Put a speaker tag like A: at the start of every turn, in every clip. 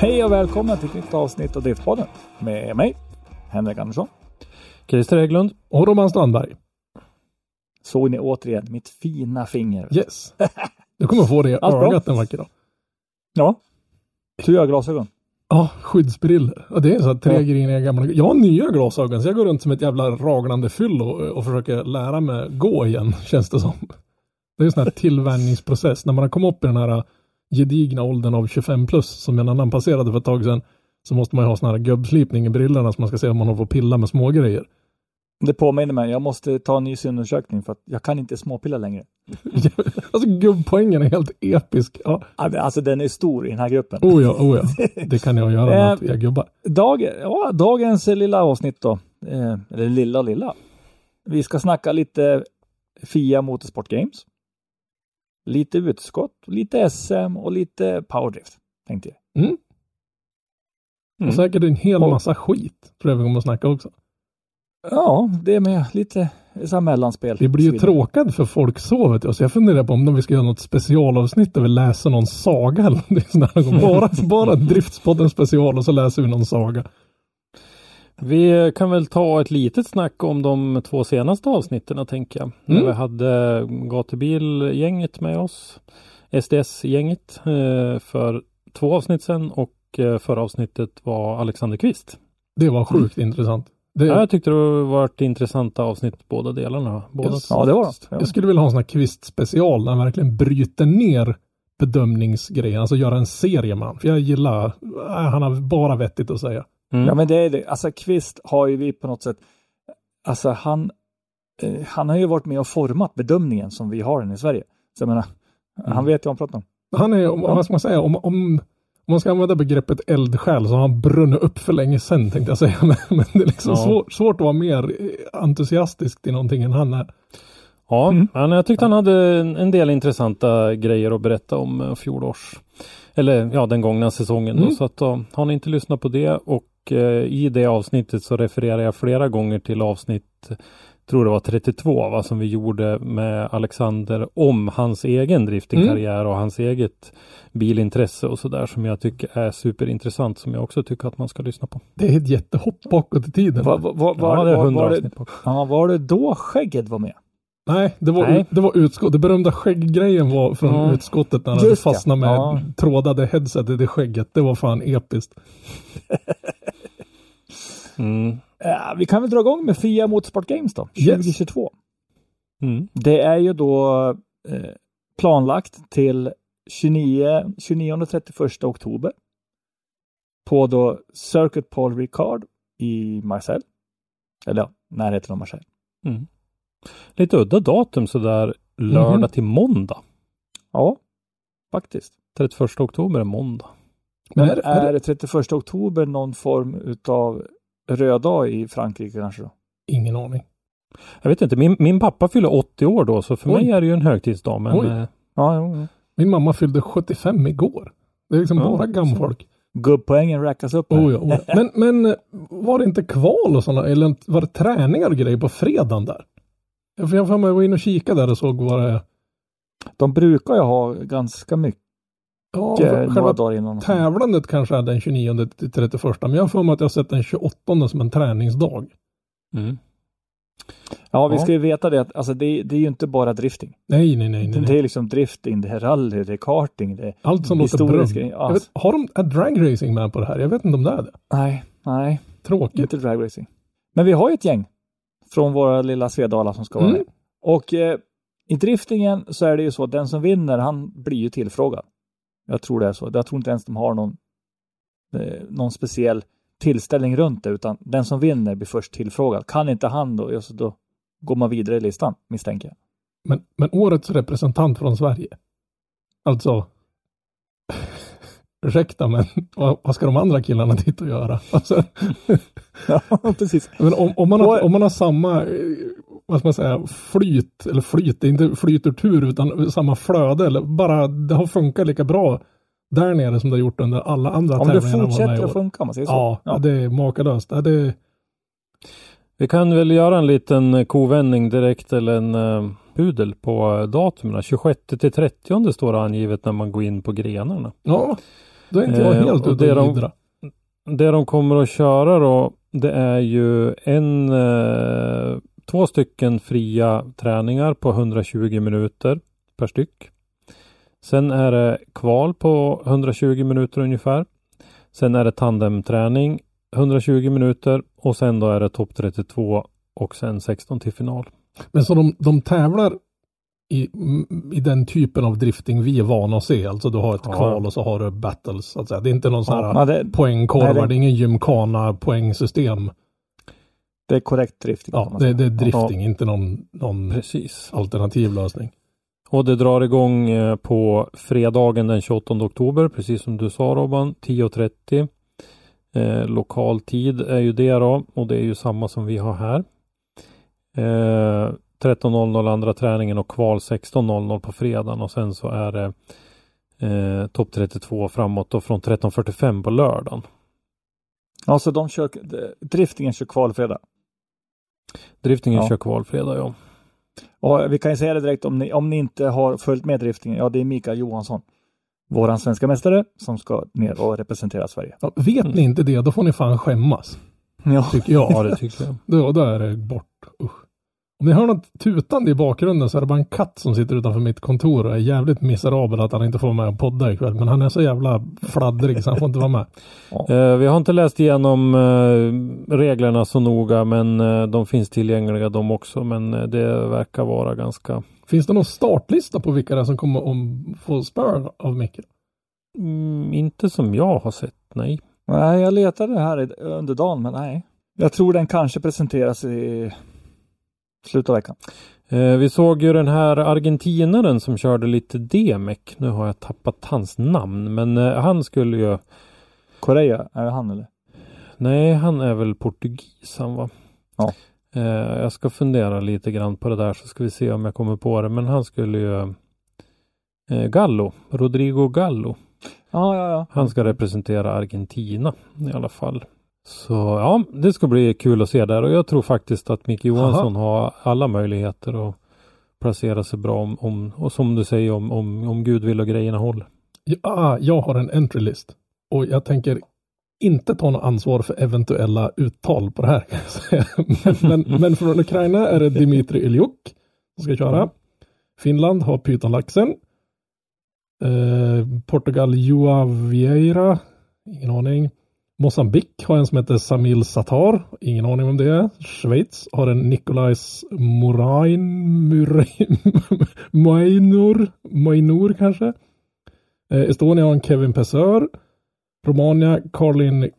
A: Hej och välkomna till ett nytt avsnitt av Driftpodden med mig, Henrik Andersson.
B: Christer Hägglund. Och Roman Strandberg.
A: Såg ni återigen mitt fina finger?
B: Yes. Du kommer få det i
A: Allt bra.
B: ögat en vacker dag.
A: Ja. Du har glasögon.
B: Ja, skyddsbriller. Och det är så här tre
A: Ja.
B: griniga gamla. Jag har nya glasögon så jag går runt som ett jävla raglande fyllo och, och försöker lära mig gå igen, känns det som. Det är en sån här tillvänjningsprocess. När man har kommit upp i den här gedigna åldern av 25 plus som en annan passerade för ett tag sedan så måste man ju ha sån här gubbslipning i brillorna så man ska se om man har fått pilla med små grejer.
A: Det påminner mig, jag måste ta en ny synundersökning för att jag kan inte småpilla längre.
B: alltså gubbpoängen är helt episk. Ja.
A: Alltså den är stor i den här gruppen.
B: Oh ja, oh ja. Det kan jag göra med
A: Eh,
B: är gubbar.
A: Dag, ja, dagens lilla avsnitt då. Eh, eller lilla lilla. Vi ska snacka lite FIA Motorsport Games. Lite utskott, lite SM och lite powerdrift. Tänkte jag.
B: Mm.
A: Mm.
B: Och säkert en hel
A: Och-
B: massa skit. Tror jag vi kommer att snacka också.
A: Ja, det är med lite så mellanspel.
B: Det blir ju tråkigt för folk så vet jag. Så jag funderar på om vi ska göra något specialavsnitt där vi läser någon saga. Eller här, bara, bara Driftspodden special och så läser vi någon saga.
C: Vi kan väl ta ett litet snack om de två senaste avsnitten tänker jag.
B: Mm.
C: När vi hade gatubilgänget med oss. SDS-gänget eh, för två avsnitt sedan och eh, förra avsnittet var Alexander Kvist.
B: Det var sjukt intressant. Det,
C: Ja, jag tyckte det var ett intressanta avsnitt båda delarna. Båda
B: Yes.
A: Ja, det var det. Ja.
B: Jag skulle vilja ha en sån här kvist special där han verkligen bryter ner bedömningsgrejen. Alltså göra en serie med han. För jag gillar, äh, han har bara vettigt att säga.
C: Mm.
A: Ja, men det är det. Alltså Kvist har ju vi på något sätt, alltså han, eh, han har ju varit med och format bedömningen som vi har den i Sverige. Så jag menar,
B: Mm.
A: han vet ju vad han pratar om.
B: Han är, om, vad ska man säga, om, om, om man ska använda begreppet eldsjäl så har han brunnit upp för länge sedan tänkte jag säga. Men, men det är liksom
C: Ja.
B: svår, svårt att vara mer entusiastisk till någonting än han är.
C: Ja,
A: Mm.
C: men jag tyckte han hade en, del intressanta grejer att berätta om eh, fjolårs eller ja, den gångna säsongen. Då,
B: Mm.
C: så att då, har ni inte lyssnat på det och eh, i det avsnittet så refererar jag flera gånger till avsnitt tror det var 32 va, som vi gjorde med Alexander om hans egen driftingkarriär och hans eget bilintresse och sådär som jag tycker är superintressant som jag också tycker att man ska lyssna på.
B: Det är ett jättehopp bakåt i tiden.
A: Var, var, var,
C: Ja,
A: var,
C: det är
A: var,
C: 100
A: var, det,
C: avsnitt på.
A: ja, var det då skägget var med?
B: Nej, det var,
C: Nej.
B: det var utskott. Det berömda skägggrejen var från
C: Ja.
B: utskottet när han
A: Just
B: fastnade med
A: Ja.
B: trådade headsetet i skägget. Det var fan episkt.
C: Mm.
A: Ja, vi kan väl dra igång med FIA Motorsport Games då,
B: Yes.
A: 2022.
C: Mm.
A: Det är ju då eh, planlagt till 29, 29 och 31 oktober. På då Circuit Paul Ricard i Marseille. Eller ja, närheten av Marseille.
C: Mm. Lite udda datum sådär lördag
B: Mhm.
C: till måndag.
A: Ja, faktiskt.
C: 31 oktober är måndag.
B: Men
A: Men
B: är, är,
A: är
B: det
A: 31 oktober någon form utav röd dag i Frankrike kanske då?
B: ingen aning.
C: Jag vet inte, min, min pappa fyller 80 år då så för
B: Oj.
C: mig är det ju en högtidsdag. Men
B: Oj.
C: eh,
A: Ja, jo, jo.
B: Min mamma fyllde 75 igår. Det är liksom
C: Ja,
B: bara gamfolk.
A: Gubbpoängen räknas upp. här.
B: Oh ja, oh ja. Men, men eh, var det inte kval och sådana, eller var det träningar och grejer på fredagen där? Jag får jag får mig gå in och kika där och såg vad det är.
A: De brukar ju ha ganska mycket
B: Ja,
A: eh,
B: själva
A: dagar innan.
B: tävlandet kanske är den 29 till 31, men jag har för mig att jag har sett den 28 som en träningsdag.
C: mm.
A: Ja, vi
C: Ja.
A: ska ju veta det att alltså, det, det är ju inte bara drifting.
B: Nej, nej, nej. nej,
A: Det är liksom drifting, det är rally, det är karting, det är...
B: Allt som låter
A: ja.
B: Jag vet, har de är dragracing med på det här? Jag vet inte om det är det.
A: Nej, nej,
B: Tråkigt.
A: inte dragracing. Men vi har ju ett gäng från våra lilla Svedala som ska vara
B: Mm.
A: med. Och eh, i driftingen så är det ju så att den som vinner, han blir ju tillfrågad. Jag tror det är så. Jag tror inte ens de har någon, eh, någon speciell tillställning runt det, utan den som vinner blir först tillfrågad. Kan inte han då, ja, så då går man vidare i listan, misstänker jag.
B: Men, men årets representant från Sverige. Alltså. Ursäkta men vad, vad ska de andra killarna dit och göra? Alltså,
A: Ja, precis.
B: men om, om, man har, om man har samma, eh, vad ska man säga, flyt, eller flyt, det inte flyt ur tur utan samma flöde, eller bara det har funkat lika bra där nere som det har gjort under alla andra
A: Om det
B: tävlingar de med i
A: fortsätter att funka, om man säger så.
B: Ja, ja. det är makalöst. Ja, det,
C: Vi kan väl göra en liten eh, kovändning direkt eller en uh, pudel på datumen. 26 till 30 står det angivet när man går in på grenarna.
B: ja, då är inte jag
C: Eh,
B: helt
C: och
B: ute
C: det
B: och
C: de-
B: jiddrar.
C: Det de kommer att köra då det är ju en eh, två stycken fria träningar på 120 minuter per styck. Sen är det kval på 120 minuter ungefär. Sen är det tandemträning 120 minuter och sen då är det topp 32 och sen 16 till final.
B: Men så de, de tävlar i, i den typen av drifting vi är vana att se. Alltså du har ett
C: Ja.
B: kval och så har du battles. Så att säga. Det är inte någon sån här
A: Ja, det,
B: poängkorvar.
A: Nej, det-
B: det... är ingen gymkana poängsystem.
A: Det är korrekt drifting.
B: Ja, det, det är drifting, inte någon, någon
C: Precis.
B: alternativ lösning.
C: Och det drar igång eh, på fredagen den 28 oktober, precis som du sa Robban, 10.30. Eh, lokal tid är ju det då och det är ju samma som vi har här. Eh, 13.00 andra träningen och kval 16.00 på fredagen och sen så är det eh, topp 32 framåt och från 13.45 på lördagen.
A: Ja, så de kör, driftingen kör kval fredag.
C: Driftingen
A: Ja.
C: kör kval fredag ja.
A: Och vi kan ju säga det direkt om ni, om ni inte har följt med driftingen. Ja, det är Mikael Johansson. Våran svenska mästare som ska ner och representera Sverige.
B: Ja, vet
C: Mm.
B: ni inte det, då får ni fan skämmas.
A: Ja,
B: Tycker jag.
C: Ja det tycker jag.
B: Då, då är det bort. Usch. Om ni hör något tutande i bakgrunden så är det bara en katt som sitter utanför mitt kontor och är jävligt miserabel att han inte får vara med och podda ikväll. Men han är så jävla fladdrig så han får inte vara med.
C: Eh, vi har inte läst igenom eh, reglerna så noga men eh, de finns tillgängliga de också men eh, det verkar vara ganska
B: Finns det någon startlista på vilka det är som kommer att få spö av Micke?
C: mm, inte som jag har sett, nej.
A: nej, jag letade här i- under dagen, men nej. Jag tror den kanske presenteras i slutet av veckan.
C: Eh, vi såg ju den här argentinaren som körde lite DMEC. Nu har jag tappat hans namn men eh, han skulle ju
A: Korea, är det han eller?
C: Nej, han är väl portugis han va?
A: Ja.
C: Eh, jag ska fundera lite grann på det där så ska vi se om jag kommer på det. Men han skulle ju Gallo, Rodrigo Gallo.
A: Ja, ja, ja.
C: Han ska representera Argentina i alla fall. Så ja, det ska bli kul att se där och jag tror faktiskt att Micke Johansson har alla möjligheter att placera sig bra om, om och som du säger om, om, om Gud vill och grejerna håller.
B: Ja, jag har en entry list. Och jag tänker inte ta något ansvar för eventuella uttal på det här. Men, men, men från Ukraina är det Dimitri Iljuk som ska köra. Finland har Pythonlaxen. Eh, Portugal Joa Vieira. Ingen aning. Mosambik har en som heter Samil Satar. Ingen aning om det är. Schweiz har en Nikolajs Morain Moinur Moinur kanske. Eh, Estonia har en Kevin Pessör. Romania Karlin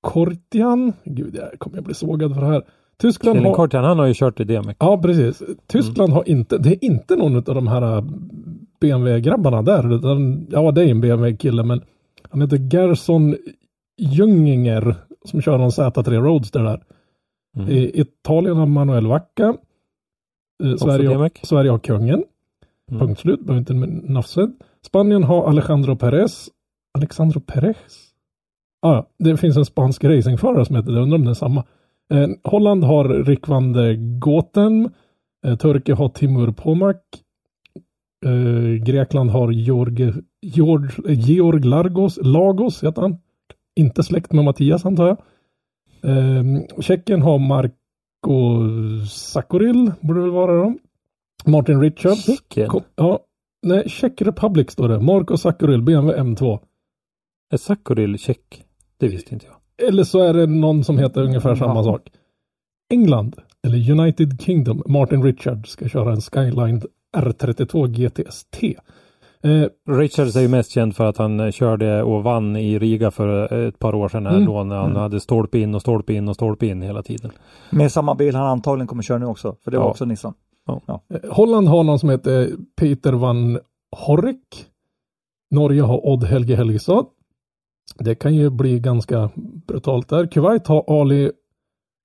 B: Kortian. Gud, jag kommer jag bli sågad för det här. Tyskland
C: Elin
B: har...
C: Kortian, han har ju kört i DMEC.
B: Ja, precis. Tyskland har inte, det är inte någon av de här äh, BMW-grabbarna där. Utan, ja, det är en BMW-kille, men han heter Gerson Junginger som kör någon Z3 Roadster där.
C: Mm.
B: I Italien har Manuel Vacca. Eh, Sverige. Sverige har kungen.
C: Mm.
B: Punkt slut, behöver inte nafsa. Spanien har Alejandro Perez. Alexandro Perez? Ah, ja, det finns en spansk racingförare som heter det, undrar om det är samma. Eh, Holland har Rick van der Goten. Eh, Turkiet har Timur Pomak. Eh, Grekland har Georg, Georg, Georg Largos, Lagos heter han. Inte släkt med Mattias antar jag. Eh, Tjeckien har Marko Sakuril, borde väl vara då. Martin Richards.
C: Tjeckien?
B: Ja, nej, Czech Republic står det. Marko Sakuril, BMW M2.
C: Är Sakuril tjeck? Det visste inte jag.
B: Eller så är det någon som heter ungefär samma
A: Ja.
B: sak. England, eller United Kingdom, Martin Richards ska köra en Skyline R32 GTST. Eh,
C: Richards är ju mest känd för att han eh, körde och vann i Riga för eh, ett par år sedan här
B: Mm.
C: då när han
A: Mm.
C: hade stolpe in och stolpe in och stolpe in hela tiden.
A: Med samma bil han antagligen kommer köra nu också. För det var
C: Ja.
A: också Nissan. Ja.
B: Eh, Holland har någon som heter Peter van Horek. Norge har Odd Helge Helgestad. Det kan ju bli ganska brutalt där. Kuwait har Ali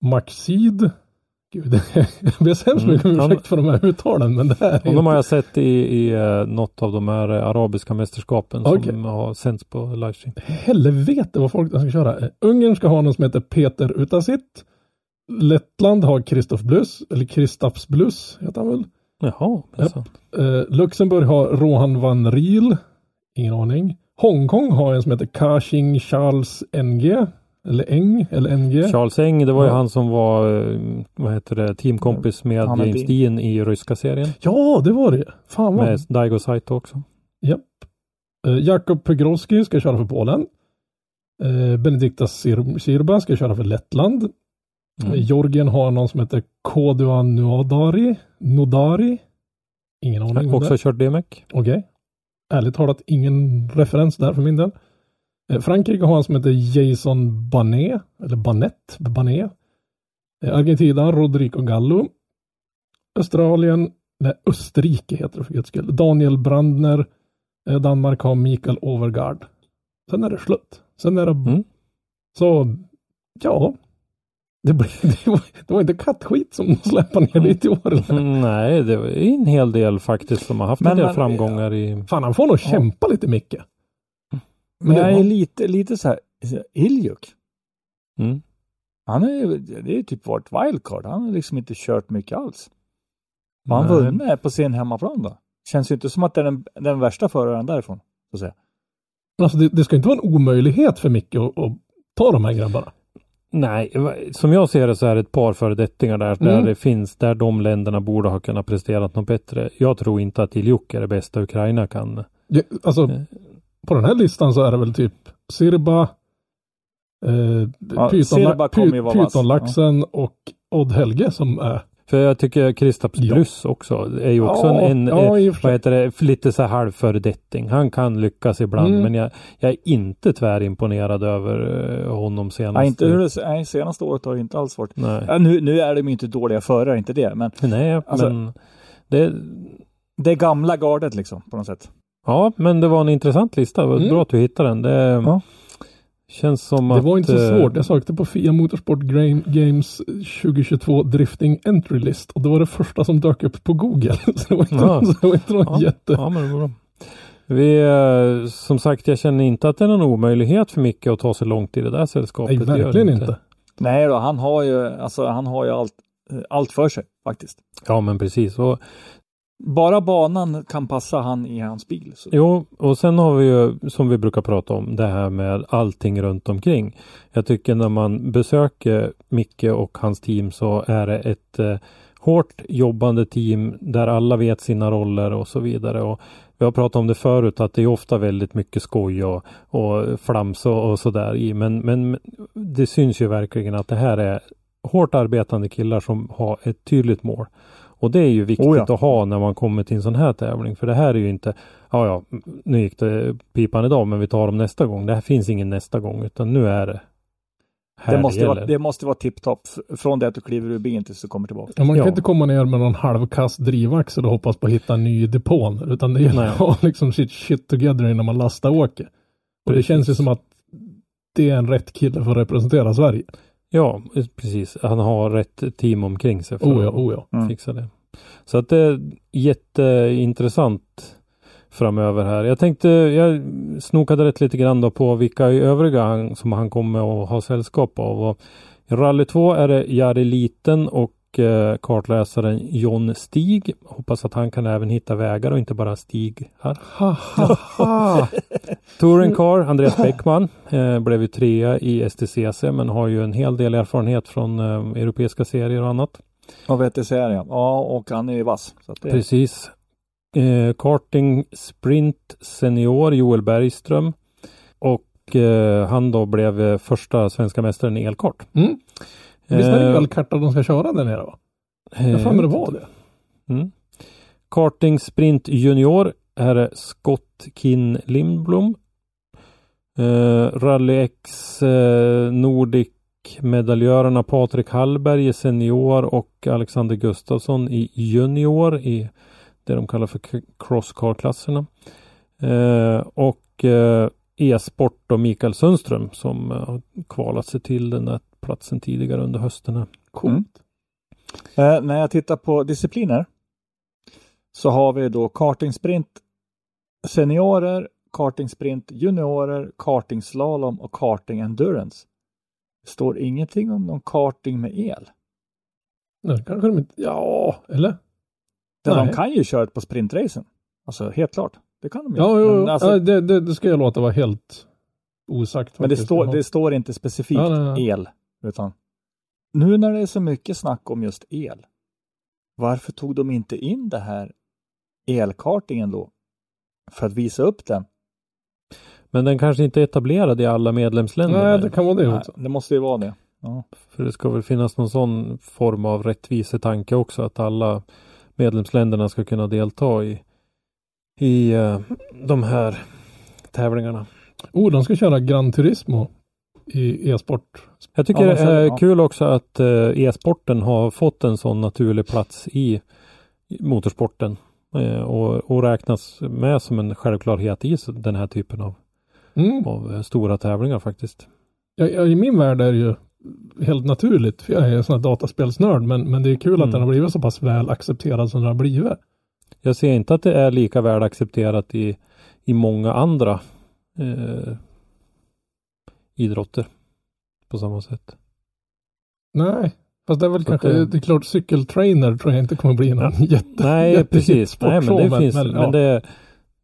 B: Maxid. Gud, jag ber så hemskt mycket om
C: Mm,
B: ursäkt för de här uttalen, men det här är
C: Och de har jag sett i, i eh, något av de här arabiska mästerskapen
B: Okej.
C: som har sänds på livestream.
B: helvete vad folk ska köra. Ungern ska ha någon som heter Peter Utasit. Lettland har Kristoff Blus, eller Kristaps Blus heter han väl.
C: Jaha, så.
B: Eh, Luxemburg har Rohan van Riel. Ingen aning. Hongkong har en som heter Ka-Ching Charles NG. Eller Eng, eller NG.
C: Charles Eng, det var ju
B: Ja.
C: han som var, eh, vad heter det, teamkompis med
A: Han
C: James. Dean i ryska serien.
B: Ja, det var det. Fan vad.
C: Med Daigo Saito också.
B: Japp. Eh, Jakob Pegrowski ska köra för Polen. Eh, Benedikta Sir- Sirba ska köra för Lettland.
C: Mm.
B: Georgien har någon som heter Koduan Nodari. Nodari. Ingen aning. det
C: Också
B: är.
C: kört DMEC.
B: Okej. Ärligt talat ingen referens där för min del. Eh, Frankrike har en som heter Jason Banet. Eller Banet. Banet. Eh, Argentina Rodrigo Gallo. Australien. Nej, Österrike heter det för guds skull. Daniel Brandner. Eh, Danmark har Mikael Overgaard. Sen är det slut. Sen är det...
C: Mm.
B: Så, ja. Det, blir, det, var, det var inte kattskit som de släpade ner dit i år.
C: Mm, nej, det var en hel del faktiskt som har haft
A: Men
C: en del framgångar i...
B: Fan, han får nog kämpa lite mycket.
A: Men jag är lite, lite så här, Iljuk.
C: Mm.
A: Han är ju, det är ju typ varit wildcard. Han har liksom inte kört mycket alls. Har han vunnit på sin hemmaplan då? Känns ju inte som att det är den, den värsta föraren därifrån. Så att säga.
B: Alltså det, det ska inte vara en omöjlighet för Micke att, att ta de här grabbarna.
C: Nej, som jag ser det så är det ett par föredettingar där, där
B: Mm.
C: det finns, där de länderna borde ha kunnat prestera något bättre. Jag tror inte att Iljuk är det bästa Ukraina kan.
B: Det, alltså
C: Eh.
B: På den här listan så är det väl typ Sirba, eh,
A: Ja,
B: Python-
A: Sirba kommer ju vara vass.
B: Pythonlaxen och Odd Helge som är
C: För jag tycker Kristaps
B: Ja.
C: Också är ju också
B: Ja,
C: en, en
B: ja,
C: vad heter det, lite så här halv föredetting. Han kan lyckas ibland,
B: Mm.
C: men jag, jag är inte tvärimponerad över eh, honom senast.
A: Nej, inte nej, senaste året har det inte alls varit.
C: Nej,
A: Ja, nu, nu är de ju inte dåliga förare, inte det. Men
C: Nej
A: Alltså-
C: men det,
A: det är gamla gardet liksom på något sätt.
C: Ja, men det var en intressant lista. Det var
B: Mm.
C: Bra att du hittade den. Det
A: Ja.
C: känns som
B: Det
C: att...
B: var inte så
C: eh,
B: svårt. Jag sökte på Fia Motorsport Games 2022 Drifting Entry List och det var det första som dök upp på Google. Så det var inte,
C: Ja.
B: så det var inte något
C: Ja,
B: jätte...
C: Ja, men det var bra. Vi, eh, som sagt, jag känner inte att det är någon omöjlighet för Micke att ta sig långt i det där sällskapet.
B: Nej,
C: Det det
B: verkligen inte.
A: Nej då, han har ju, alltså, han har ju allt, eh, allt för sig faktiskt.
C: Ja, men precis. Och,
A: bara banan kan passa han i hans bil. Så.
C: jo, och sen har vi ju, som vi brukar prata om, det här med allting runt omkring. Jag tycker när man besöker Micke och hans team så är det ett eh, hårt jobbande team där alla vet sina roller och så vidare. Och vi har pratat om det förut att det är ofta väldigt mycket skoj och, och flams och, och sådär i. Men, men det syns ju verkligen att det här är hårt arbetande killar som har ett tydligt mål. Och det är ju viktigt
A: Oh ja.
C: att ha när man kommer till en sån här tävling. För det här är ju inte, ja ja, nu gick det pipan idag men vi tar dem nästa gång. Det här finns ingen nästa gång utan nu är det här
A: Det måste,
C: gäller.
A: vara, det måste vara tipptopp från det att du kliver ur bilen tills du kommer tillbaka.
B: Ja, man kan
C: Ja.
B: inte komma ner med någon halvkass drivaxel och hoppas på att hitta en ny i depån. Utan det gäller att ha liksom shit, shit together innan man lastar och åker. Och det känns ju som att det är en rätt kille för att representera Sverige.
C: Ja, precis. Han har rätt team omkring sig för
B: Oh ja,
C: att
B: oh ja.
A: Mm.
C: fixa det. Så att det är jätteintressant framöver här. Jag tänkte, jag snokade rätt lite grann då på vilka övriga han, som han kommer att ha sällskap av. Och I rally 2 är det Jari Liten och eh, kartläsaren John Stig. Hoppas att han kan även hitta vägar och inte bara Stig här. Touring Car, Andreas Bäckman, eh, blev ju trea i STCC men har ju en hel del erfarenhet från eh, europeiska serier och annat.
A: Och VTC är det, ja. Ja, och han är ju vass. Så att det,
C: Precis. Eh, karting Sprint Senior Joel Bergström. Och eh, han då blev eh, första svenska mästaren i elkart.
B: Mm. Visst är det
C: Eh,
B: elkarta de ska köra där nere va? Jag har för mig det var det.
C: Mm. Karting Sprint Junior är det Scott Kin Lindblom. Eh, Rally X eh, Nordic medaljörerna Patrik Hallberg i senior och Alexander Gustafsson i junior i det de kallar för crosscar-klasserna. Eh, och eh, e-sport och Mikael Sundström som har kvalat sig till den där platsen tidigare under hösten.
A: Coolt. Eh, när jag tittar på discipliner så har vi då kartingsprint seniorer, kartingsprint juniorer, kartingslalom och karting endurance. Det står ingenting om någon karting med el.
B: Nej, kanske de inte... Ja, eller?
A: De
B: Nej.
A: kan ju köra på sprintracen. Alltså helt klart. Det kan de ju.
B: Ja, jo,
A: men, alltså,
B: ja, det, det, det ska jag låta vara helt osagt.
A: men det, står,
B: Ja.
A: det står inte specifikt
B: Ja, nej, nej.
A: el. Utan nu när det är så mycket snack om just el. Varför tog de inte in det här elkartingen då? För att visa upp den.
C: Men den kanske inte är etablerad i alla medlemsländer.
B: Nej, det kan vara det
A: Nej,
B: också.
A: det måste ju vara det. Ja.
C: För det ska väl finnas någon sån form av rättvisetanke också att alla medlemsländerna ska kunna delta i, i eh, de här tävlingarna.
B: Oh, de ska köra Gran Turismo i e-sport.
C: Jag tycker
A: Ja,
C: det är
A: ja.
C: kul också att eh, e-sporten har fått en sån naturlig plats i motorsporten eh, och, och räknas med som en självklarhet i den här typen av,
B: Mm.
C: av eh, stora tävlingar faktiskt.
B: Ja, ja, I min värld är det ju helt naturligt, för jag är en sån här dataspelsnörd, men, men det är kul att
C: Mm.
B: den har blivit så pass väl accepterad som den har blivit.
C: Jag ser inte att det är lika väl accepterat i, i många andra eh, idrotter på samma sätt.
B: Nej, fast det är väl
C: Så
B: kanske,
C: att det-
B: det... är klart cykeltrainer tror jag inte kommer bli någon jätte,
C: Nej,
B: jättehit
C: precis. Nej, men det, finns,
B: men,
C: men
B: ja.
C: det,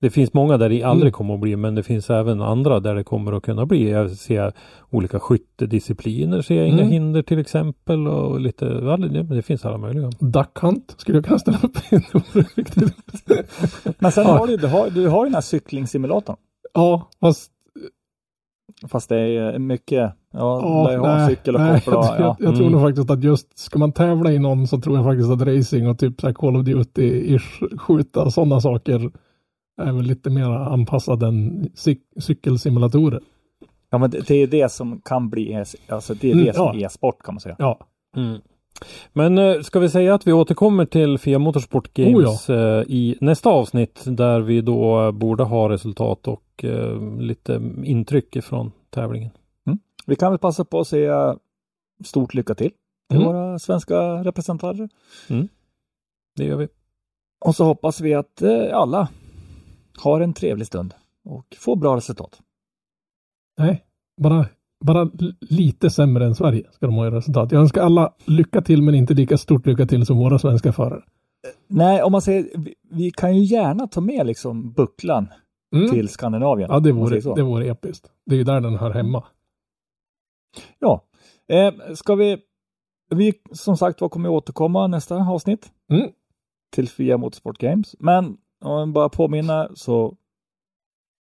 C: det finns många där det aldrig
B: Mm.
C: kommer att bli, men det finns även andra där det kommer att kunna bli. Jag ser olika skyttediscipliner, ser jag inga
B: Mm.
C: hinder till exempel och lite, det, men det finns alla möjliga.
B: Duck Hunt skulle jag kunna ställa upp i.
A: Men sen
B: Ja.
A: har du, du, har, du har den här cyklingsimulatorn.
B: ja, fast
A: Fast det är mycket, ja,
B: Ja,
A: lär ju ha en cykel och
B: nej,
A: koppla.
B: jag,
A: Ja.
B: jag, jag tror
C: Mm.
B: nog faktiskt att just ska man tävla i någon så tror jag faktiskt att racing och typ så här Call of Duty i skjuta sådana saker är väl lite mer anpassad än cyk- cykelsimulatorer.
A: ja, men det, det är det som kan bli, e- alltså det är
B: Mm,
A: det som
B: ja.
A: är e-sport kan man säga.
B: Ja,
C: Mm. Men eh, ska vi säga att vi återkommer till FIA Motorsport Games
B: Oh
C: eh, i nästa avsnitt där vi då borde ha resultat och eh, lite intryck från tävlingen.
A: Vi kan väl passa på att säga stort lycka till till
B: Mm.
A: våra svenska representanter.
C: Det gör vi.
A: Och så hoppas vi att eh, alla har en trevlig stund och får bra resultat.
B: nej, bara, bara lite sämre än Sverige ska de ha i resultat. Jag önskar alla lycka till men inte lika stort lycka till som våra svenska förare.
A: Nej, om man säger, vi, kan ju gärna ta med liksom bucklan
B: Mm.
A: till Skandinavien.
B: Ja, det vore, det vore episkt. Det är ju där den hör hemma.
A: Ja, eh, ska vi, vi som sagt var kommer återkomma nästa avsnitt
B: Mm.
A: till FIA Motorsport Games. Men om jag bara påminna så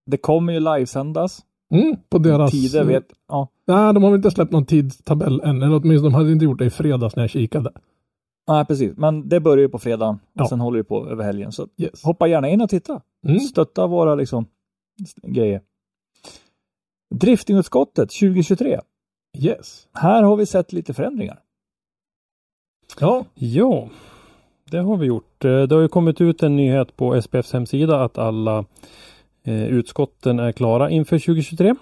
A: det kommer ju livesändas.
B: Mm, på deras...
A: Tider vet, ja,
B: Nej, de har väl inte släppt någon tidstabell än. Eller åtminstone de hade inte gjort det i fredags när jag kikade.
A: nej precis. Men det börjar ju på fredagen och
B: Ja.
A: sen håller vi på över helgen. Så
B: Yes.
A: hoppa gärna in och titta.
B: Mm.
A: Stötta våra liksom grejer. Driftingutskottet 2023.
B: Yes.
A: Här har vi sett lite förändringar.
B: Ja,
C: Ja, det har vi gjort. Eh, Det har ju kommit ut en nyhet på SPFs hemsida att alla eh, utskotten är klara inför 2023.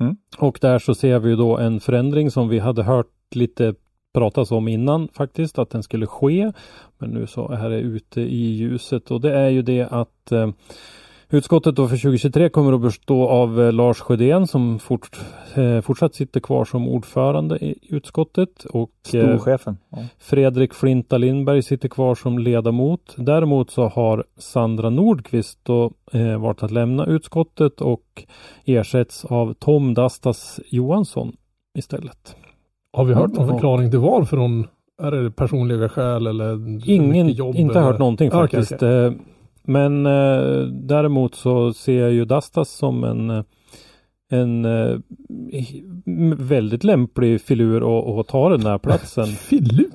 A: Mm.
C: Och där så ser vi då en förändring som vi hade hört lite pratas om innan faktiskt att den skulle ske. Men nu så är det ute i ljuset och det är ju det att eh, Utskottet då för 2023 kommer att bestå av eh, Lars Sjödén som fort, eh, fortsatt sitter kvar som ordförande i utskottet och eh,
A: Storchefen. Ja.
C: Fredrik Flinta Lindberg sitter kvar som ledamot. Däremot så har Sandra Nordqvist då eh, valt att lämna utskottet och ersätts av Tom Dastas Johansson istället.
B: har vi hört någon förklaring till varför hon... Är det personliga skäl eller
C: Ingen,
B: jobb?
C: inte
B: eller?
C: hört någonting faktiskt.
B: okej.
C: Eh, Men eh, däremot så ser jag ju Dastas som en eh, en eh, väldigt lämplig filur att att ta den här platsen.
B: Filur?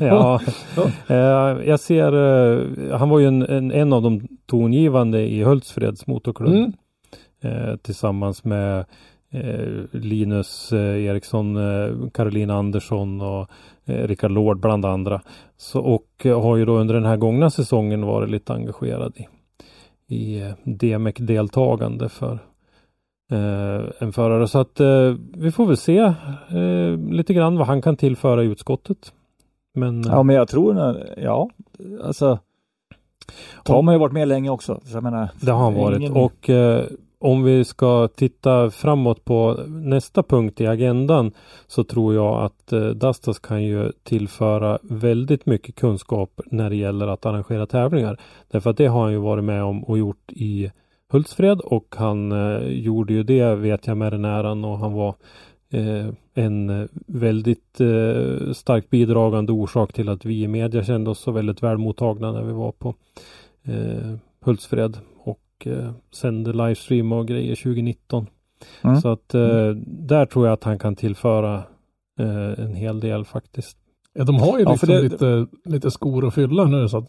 C: ja, Eh, jag ser, eh, han var ju en, en, en av de tongivande i Hultsfreds motorklubb
B: Mm.
C: eh, tillsammans med Linus eh, Eriksson, eh, Caroline Andersson och eh, Rickard Lord bland andra. Så, och eh, har ju då under den här gångna säsongen varit lite engagerad i, i eh, DMEC-deltagande för eh, en förare. Så att eh, vi får väl se eh, lite grann vad han kan tillföra i utskottet. Men,
A: Ja, men jag tror ja, alltså. Tom har ju varit med länge också. Så jag menar,
C: Det har han varit
A: ingen-
C: och eh, om vi ska titta framåt på nästa punkt i agendan så tror jag att eh, Dastas kan ju tillföra väldigt mycket kunskap när det gäller att arrangera tävlingar. Därför att det har han ju varit med om och gjort i Hultsfred och han eh, gjorde ju det vet jag med den äran och han var eh, en eh, väldigt eh, starkt bidragande orsak till att vi i media kände oss så väldigt väl mottagna när vi var på eh, Hultsfred och eh, sände livestream och grejer 2019.
A: Mm.
C: Så att eh, där tror jag att han kan tillföra eh, en hel del faktiskt.
B: Ja, de har ju
A: Ja,
B: liksom
A: för det-
B: lite, lite skor att fylla nu så att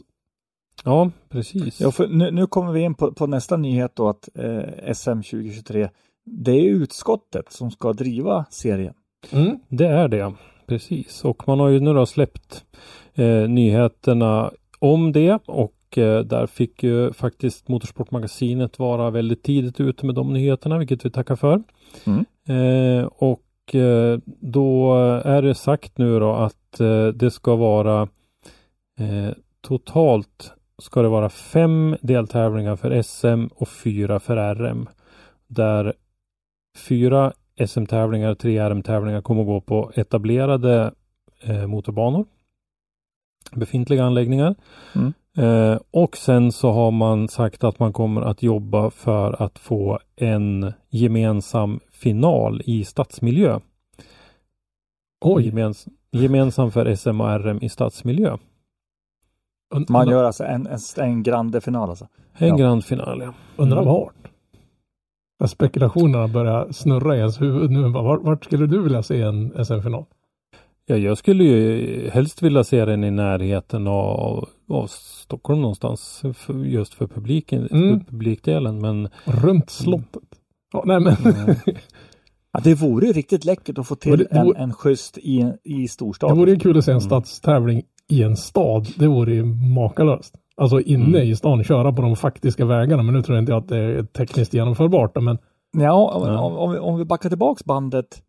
C: Ja, precis.
A: Ja, för nu, nu kommer vi in på, på nästa nyhet då att eh, SM 2023. Det är utskottet som ska driva serien.
B: mm.
C: Det är det, precis. Och man har ju nu då släppt eh, nyheterna om det och eh, där fick ju faktiskt Motorsportmagasinet vara väldigt tidigt ute med de nyheterna, vilket vi tackar för.
A: Mm.
C: Eh, och eh, då är det sagt nu då att det ska vara totalt ska det vara fem deltävlingar för SM och fyra för RM. Där fyra SM-tävlingar, tre RM-tävlingar kommer att gå på etablerade eh, motorbanor. Befintliga anläggningar.
A: Mm.
C: Eh, och sen så har man sagt att man kommer att jobba för att få en gemensam final i stadsmiljö.
B: oj.
C: Gemens, gemensam för SM och RM i stadsmiljö.
A: Man gör alltså en, en, en grande final alltså.
C: En
A: Ja.
C: grand final, ja.
B: Undrar
C: Mm.
B: vart? Där spekulationerna börjar snurra i ens huvud nu. Vart, vart skulle du vilja se en SM-final?
C: Ja, jag skulle ju helst vilja se den i närheten av, av Stockholm någonstans. För, just för publiken,
B: Mm.
C: för publikdelen. Men
B: Runt slottet? Ja, nej men.
A: Ja, det vore ju riktigt läckert att få till
B: det- det
A: en,
B: vore-
A: en schysst i, i
B: det
A: storstaden.
B: vore ju kul att se en
C: Mm.
B: stadstävling i en stad. Det vore ju makalöst. Alltså inne
C: Mm.
B: i stan, köra på de faktiska vägarna. Men nu tror jag inte att det är tekniskt genomförbart. Men
A: Ja, om,
C: Ja.
A: om, vi- om vi backar tillbaks bandet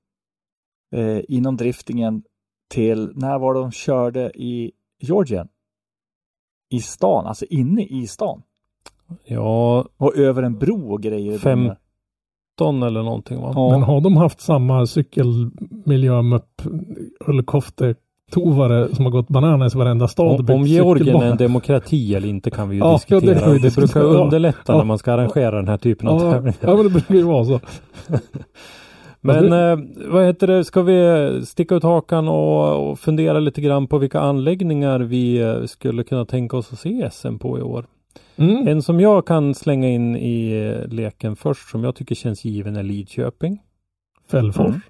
A: eh, inom driftingen till när var de körde i Georgien? I stan, alltså inne i stan.
C: ja,
A: Och över en bro och grejer.
C: Fem- 15 eller någonting va?
A: Ja.
B: Men har de haft samma cykelmiljömupp helikoptertovare som har gått bananas i varenda stad?
C: Om, om Georgien är en demokrati eller inte kan vi ju
B: Ja, ja, det
C: diskutera.
B: kan vi
C: det, brukar.
B: Ja.
C: underlätta
B: Ja.
C: när man ska arrangera den här typen av
B: Ja,
C: tävlingar.
B: ja, men det brukar ju vara så.
C: Men eh, vad heter det, ska vi sticka ut hakan och, och fundera lite grann på vilka anläggningar vi eh, skulle kunna tänka oss att se SM på i år?
B: Mm.
C: En som jag kan slänga in i eh, leken först som jag tycker känns given är Lidköping.
B: Fällfors.
A: Mm.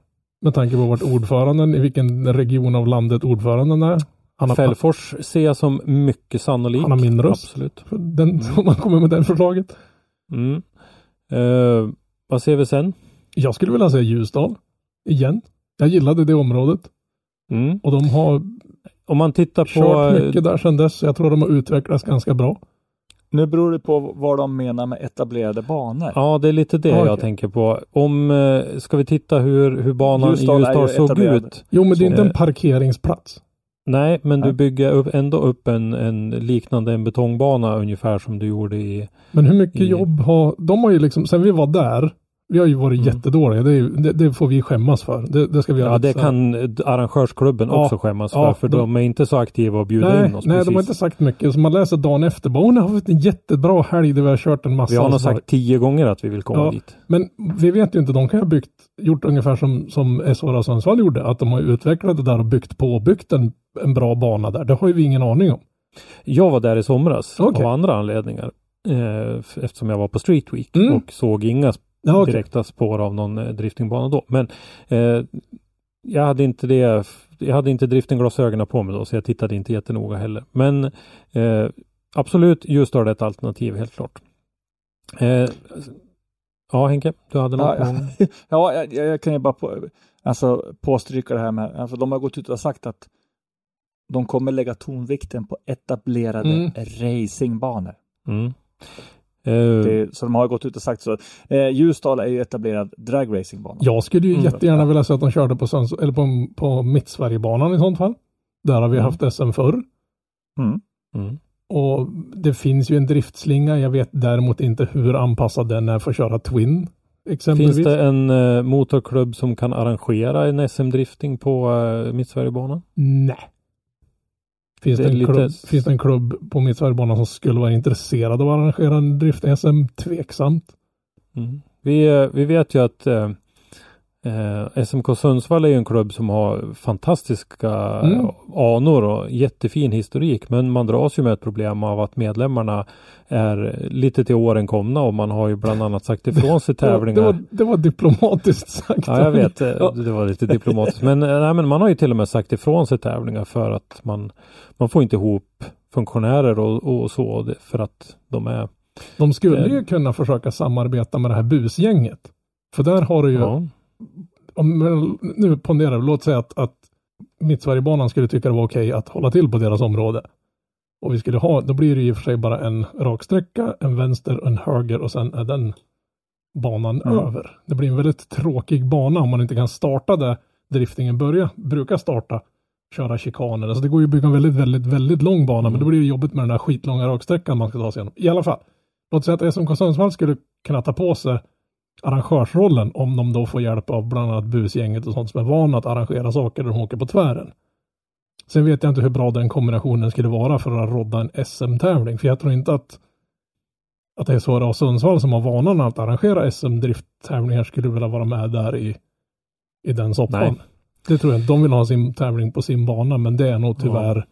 B: Med tanke på vart ordföranden, i vilken region av landet ordföranden är. Har,
C: Fällfors ser jag som mycket sannolik.
B: han har min röst.
C: Absolut.
B: Den, Om man kommer med det förslaget.
C: Mm. Eh, vad ser vi sen?
B: Jag skulle vilja säga Ljusdal. Igen. Jag gillade det området.
C: Mm.
B: Och de har
C: Om man tittar på...
B: kört mycket där sedan dess. Jag tror de har utvecklats ganska bra.
A: Nu beror det på vad de menar med etablerade banor.
C: Ja, det är lite det
B: Okej.
C: jag tänker på. Om, eh, ska vi titta hur, hur banan
A: Ljusdal
C: i Ljusdal såg
A: etablerad.
C: ut?
B: Jo, men det är inte en parkeringsplats.
C: Nej, men du
A: Nej.
C: bygger upp, ändå upp en, en liknande en betongbana ungefär som du gjorde i...
B: Men hur mycket
C: I-
B: jobb har... De har ju liksom, sen vi var där, vi har ju varit
C: Mm.
B: jättedåliga. Det, det, det får vi skämmas för. Det, det ska vi
C: Ja, det kan arrangörsklubben
B: Ja,
C: också skämmas
B: ja,
C: för, för
B: de-
C: de är inte så aktiva och bjuda
B: Nej,
C: in oss
B: nej
C: precis.
B: de har inte sagt mycket. Så man läser dagen efter. Bara, "Åh, ni har haft en jättebra helg där vi har kört en massa.
C: Vi har nog sagt tio gånger att vi vill komma
B: Ja.
C: dit.
B: Men vi vet ju inte. De kan ha byggt, gjort ungefär som, som SHR Sundsvall gjorde. Att de har utvecklat det där och byggt på och byggt en, en bra bana där. Det har ju vi ingen aning om.
C: Jag var där i somras
B: Okej.
C: av andra anledningar. Eh, eftersom jag var på Street Week
B: Mm.
C: och såg inga
B: Ja, okej.
C: direkta spår av någon eh, driftingbana då. Men eh, jag hade inte det. Jag hade inte driftingglasögonen på mig då så jag tittade inte jättenoga heller. Men eh, absolut, Ljusdal är ett alternativ helt klart. Eh, Ja, Henke, du hade något
A: Ja,
C: på gång.
A: ja. ja jag, jag kan ju bara på, alltså, påstryka det här med, alltså, de har gått ut och sagt att de kommer lägga tonvikten på etablerade
B: Mm.
A: racingbanor.
C: Mm. Eh,
A: Det, så de har gått ut och sagt så. Eh, Ljusdal är ju etablerad dragracingbana.
B: Jag skulle ju
A: Mm.
B: jättegärna vilja se att de körde på, Sunds, eller på, på Mittsverigebanan i sånt fall. Där har vi
A: Mm.
B: haft SM förr.
A: Mm.
C: mm.
B: Och det finns ju en driftslinga. Jag vet däremot inte hur anpassad den är för att köra Twin. Exempelvis.
C: Finns det en eh, motorklubb som kan arrangera en SM-drifting på eh, Mittsverigebanan?
B: Nej. Finns
C: Det
B: det, en
C: lite-
B: klubb, finns det en klubb på Mittsverigebanan som skulle vara intresserad av att arrangera en drift-SM? Tveksamt.
C: Mm. Vi, eh, vi vet ju att eh, eh, SMK Sundsvall är ju en klubb som har fantastiska
B: Mm.
C: eh, anor och jättefin historik. Men man dras ju med ett problem av att medlemmarna är lite till åren komna och man har ju bland annat sagt ifrån sig tävlingar.
B: det, var, det var diplomatiskt sagt.
C: Ja, jag vet. eh. Det var lite diplomatiskt. Men, eh, nej, men man har ju till och med sagt ifrån sig tävlingar för att man, man får inte ihop funktionärer och, och så för att de är
B: De skulle ju kunna försöka samarbeta med det här busgänget. För där har du ju,
C: ja,
B: om, nu ponderar vi, låt säga att, att Mittsverigebanan skulle tycka det var okej att hålla till på deras område. Och vi skulle ha, då blir det i och för sig bara en raksträcka, en vänster och en höger och sen är den banan
A: Mm.
B: över. Det blir en väldigt tråkig bana om man inte kan starta där driftingen börjar, brukar starta, köra chikaner. Alltså det går ju att bygga en väldigt, väldigt, väldigt lång bana, men då blir det jobbigt med den där skitlånga raksträckan man ska ta sig igenom. I alla fall, låt säga att SMK Sundsvall skulle kunna ta på sig arrangörsrollen om de då får hjälp av bland annat busgänget och sånt som är vana att arrangera saker där de åker på tvären. Sen vet jag inte hur bra den kombinationen skulle vara för att rodda en SM-tävling, för jag tror inte att att det är så och Sundsvall som har vanan att arrangera SM-drifttävlingar skulle vilja vara med där i, i den soppan.
C: Nej.
B: Det tror jag inte. De vill ha sin tävling på sin bana, men det är nog tyvärr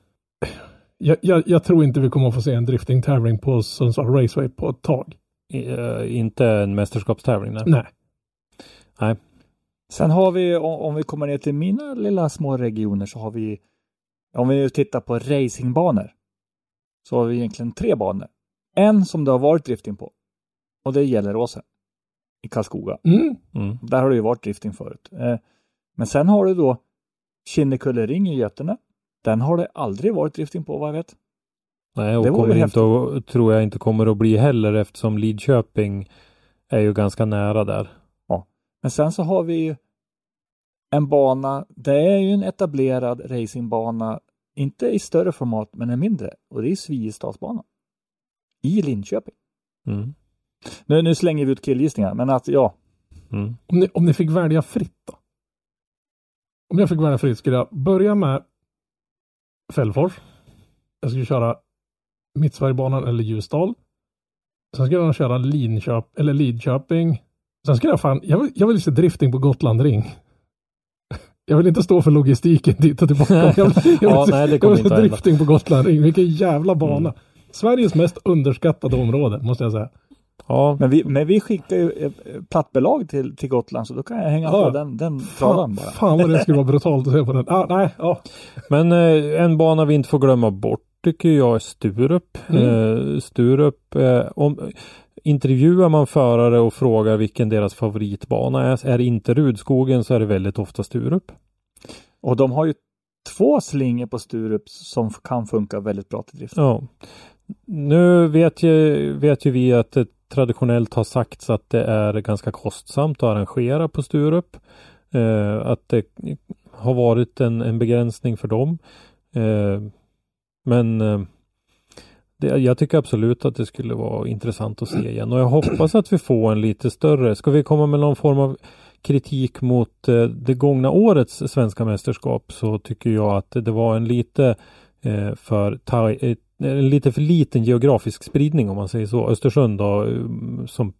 B: jag, jag, jag tror inte vi kommer att få se en driftingtävling på Sundsvall Raceway på ett tag.
C: Eh, inte en mästerskapstävling. Nej.
B: Nej.
A: Sen har vi, om, vi kommer ner till mina lilla små regioner så har vi, om vi nu tittar på racingbanor, så har vi egentligen tre banor. En som det har varit drifting på och det är Gelleråsen i Karlskoga.
B: Mm.
C: Mm.
A: Där har det ju varit drifting förut. Eh, men sen har du då Kinnekullering i Götene. Den har det aldrig varit drifting på vad jag vet.
C: Nej, och
A: Det
C: kommer inte att, tror jag inte kommer att bli heller eftersom Lidköping är ju ganska nära där.
A: Men sen så har vi ju en bana, det är ju en etablerad racingbana, inte i större format men en mindre och det är Sviestadsbanan. I Linköping.
C: Mm.
A: Nu, nu slänger vi ut killgissningar, men att ja,
C: Mm.
B: Om, ni, om ni fick välja fritt då? Om jag fick välja fritt skulle jag börja med Fällfors. Jag skulle köra Mittsverigebanan eller Ljusdal. Sen skulle jag köra Linköp, eller Lidköping. Sen skulle jag fan, jag vill, jag vill se drifting på Gotland Ring. Jag vill inte stå för logistiken dit och tillbaka. Jag vill, jag vill,
C: Ja,
B: se,
C: nej, det
B: jag
C: kommer
B: vill
C: inte
B: se drifting på Gotland Ring. Vilken jävla bana.
C: Mm.
B: Sveriges mest underskattade område, måste jag säga.
C: Ja,
A: men vi, men vi skickar ju eh, plattbelag till, till Gotland så då kan jag hänga
B: Ja.
A: på den, den tradan
B: Fan,
A: bara.
B: fan vad det skulle vara brutalt att se på den. Ah, nej, ja.
C: men eh, en bana vi inte får glömma bort tycker jag är Sturup.
B: Mm.
C: Eh, Sturup, eh, om, intervjuar man förare och frågar vilken deras favoritbana är, är det inte Rudskogen så är det väldigt ofta Sturup.
A: Och de har ju två slingor på Sturup som kan funka väldigt bra till drift.
C: Ja. Nu vet ju, vet ju vi att det traditionellt har sagts att det är ganska kostsamt att arrangera på Sturup. Eh, att det har varit en, en begränsning för dem. Eh, men eh, det, jag tycker absolut att det skulle vara intressant att se igen och jag hoppas att vi får en lite större. Ska vi komma med någon form av kritik mot eh, det gångna årets svenska mästerskap så tycker jag att det var en lite eh, för taj, eh, en lite för liten geografisk spridning om man säger så. Östersund då, mm, som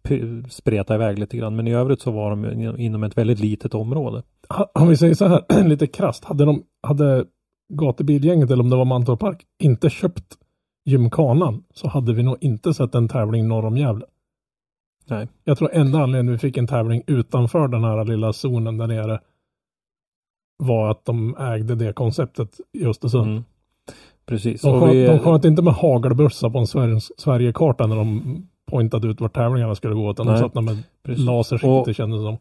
C: spretade iväg lite grann men i övrigt så var de inom ett väldigt litet område.
B: Om vi säger så här, lite krasst. Hade de, hade gatubilgänget eller om det var Mantorp Park inte köpt gymkanan så hade vi nog inte sett en tävling norr om Gävle.
C: Nej.
B: Jag tror enda anledningen vi fick en tävling utanför den här lilla zonen där nere var att de ägde det konceptet i Östersund.
C: Mm. Precis.
B: De, sköt,
C: vi,
B: de sköt inte med hagelbössa på en Sverige, Sverigekarta när de pointat ut vart tävlingarna skulle gå utan de
C: Nej,
B: satt där med
C: precis.
B: lasersikte
C: Och-
B: det kändes som.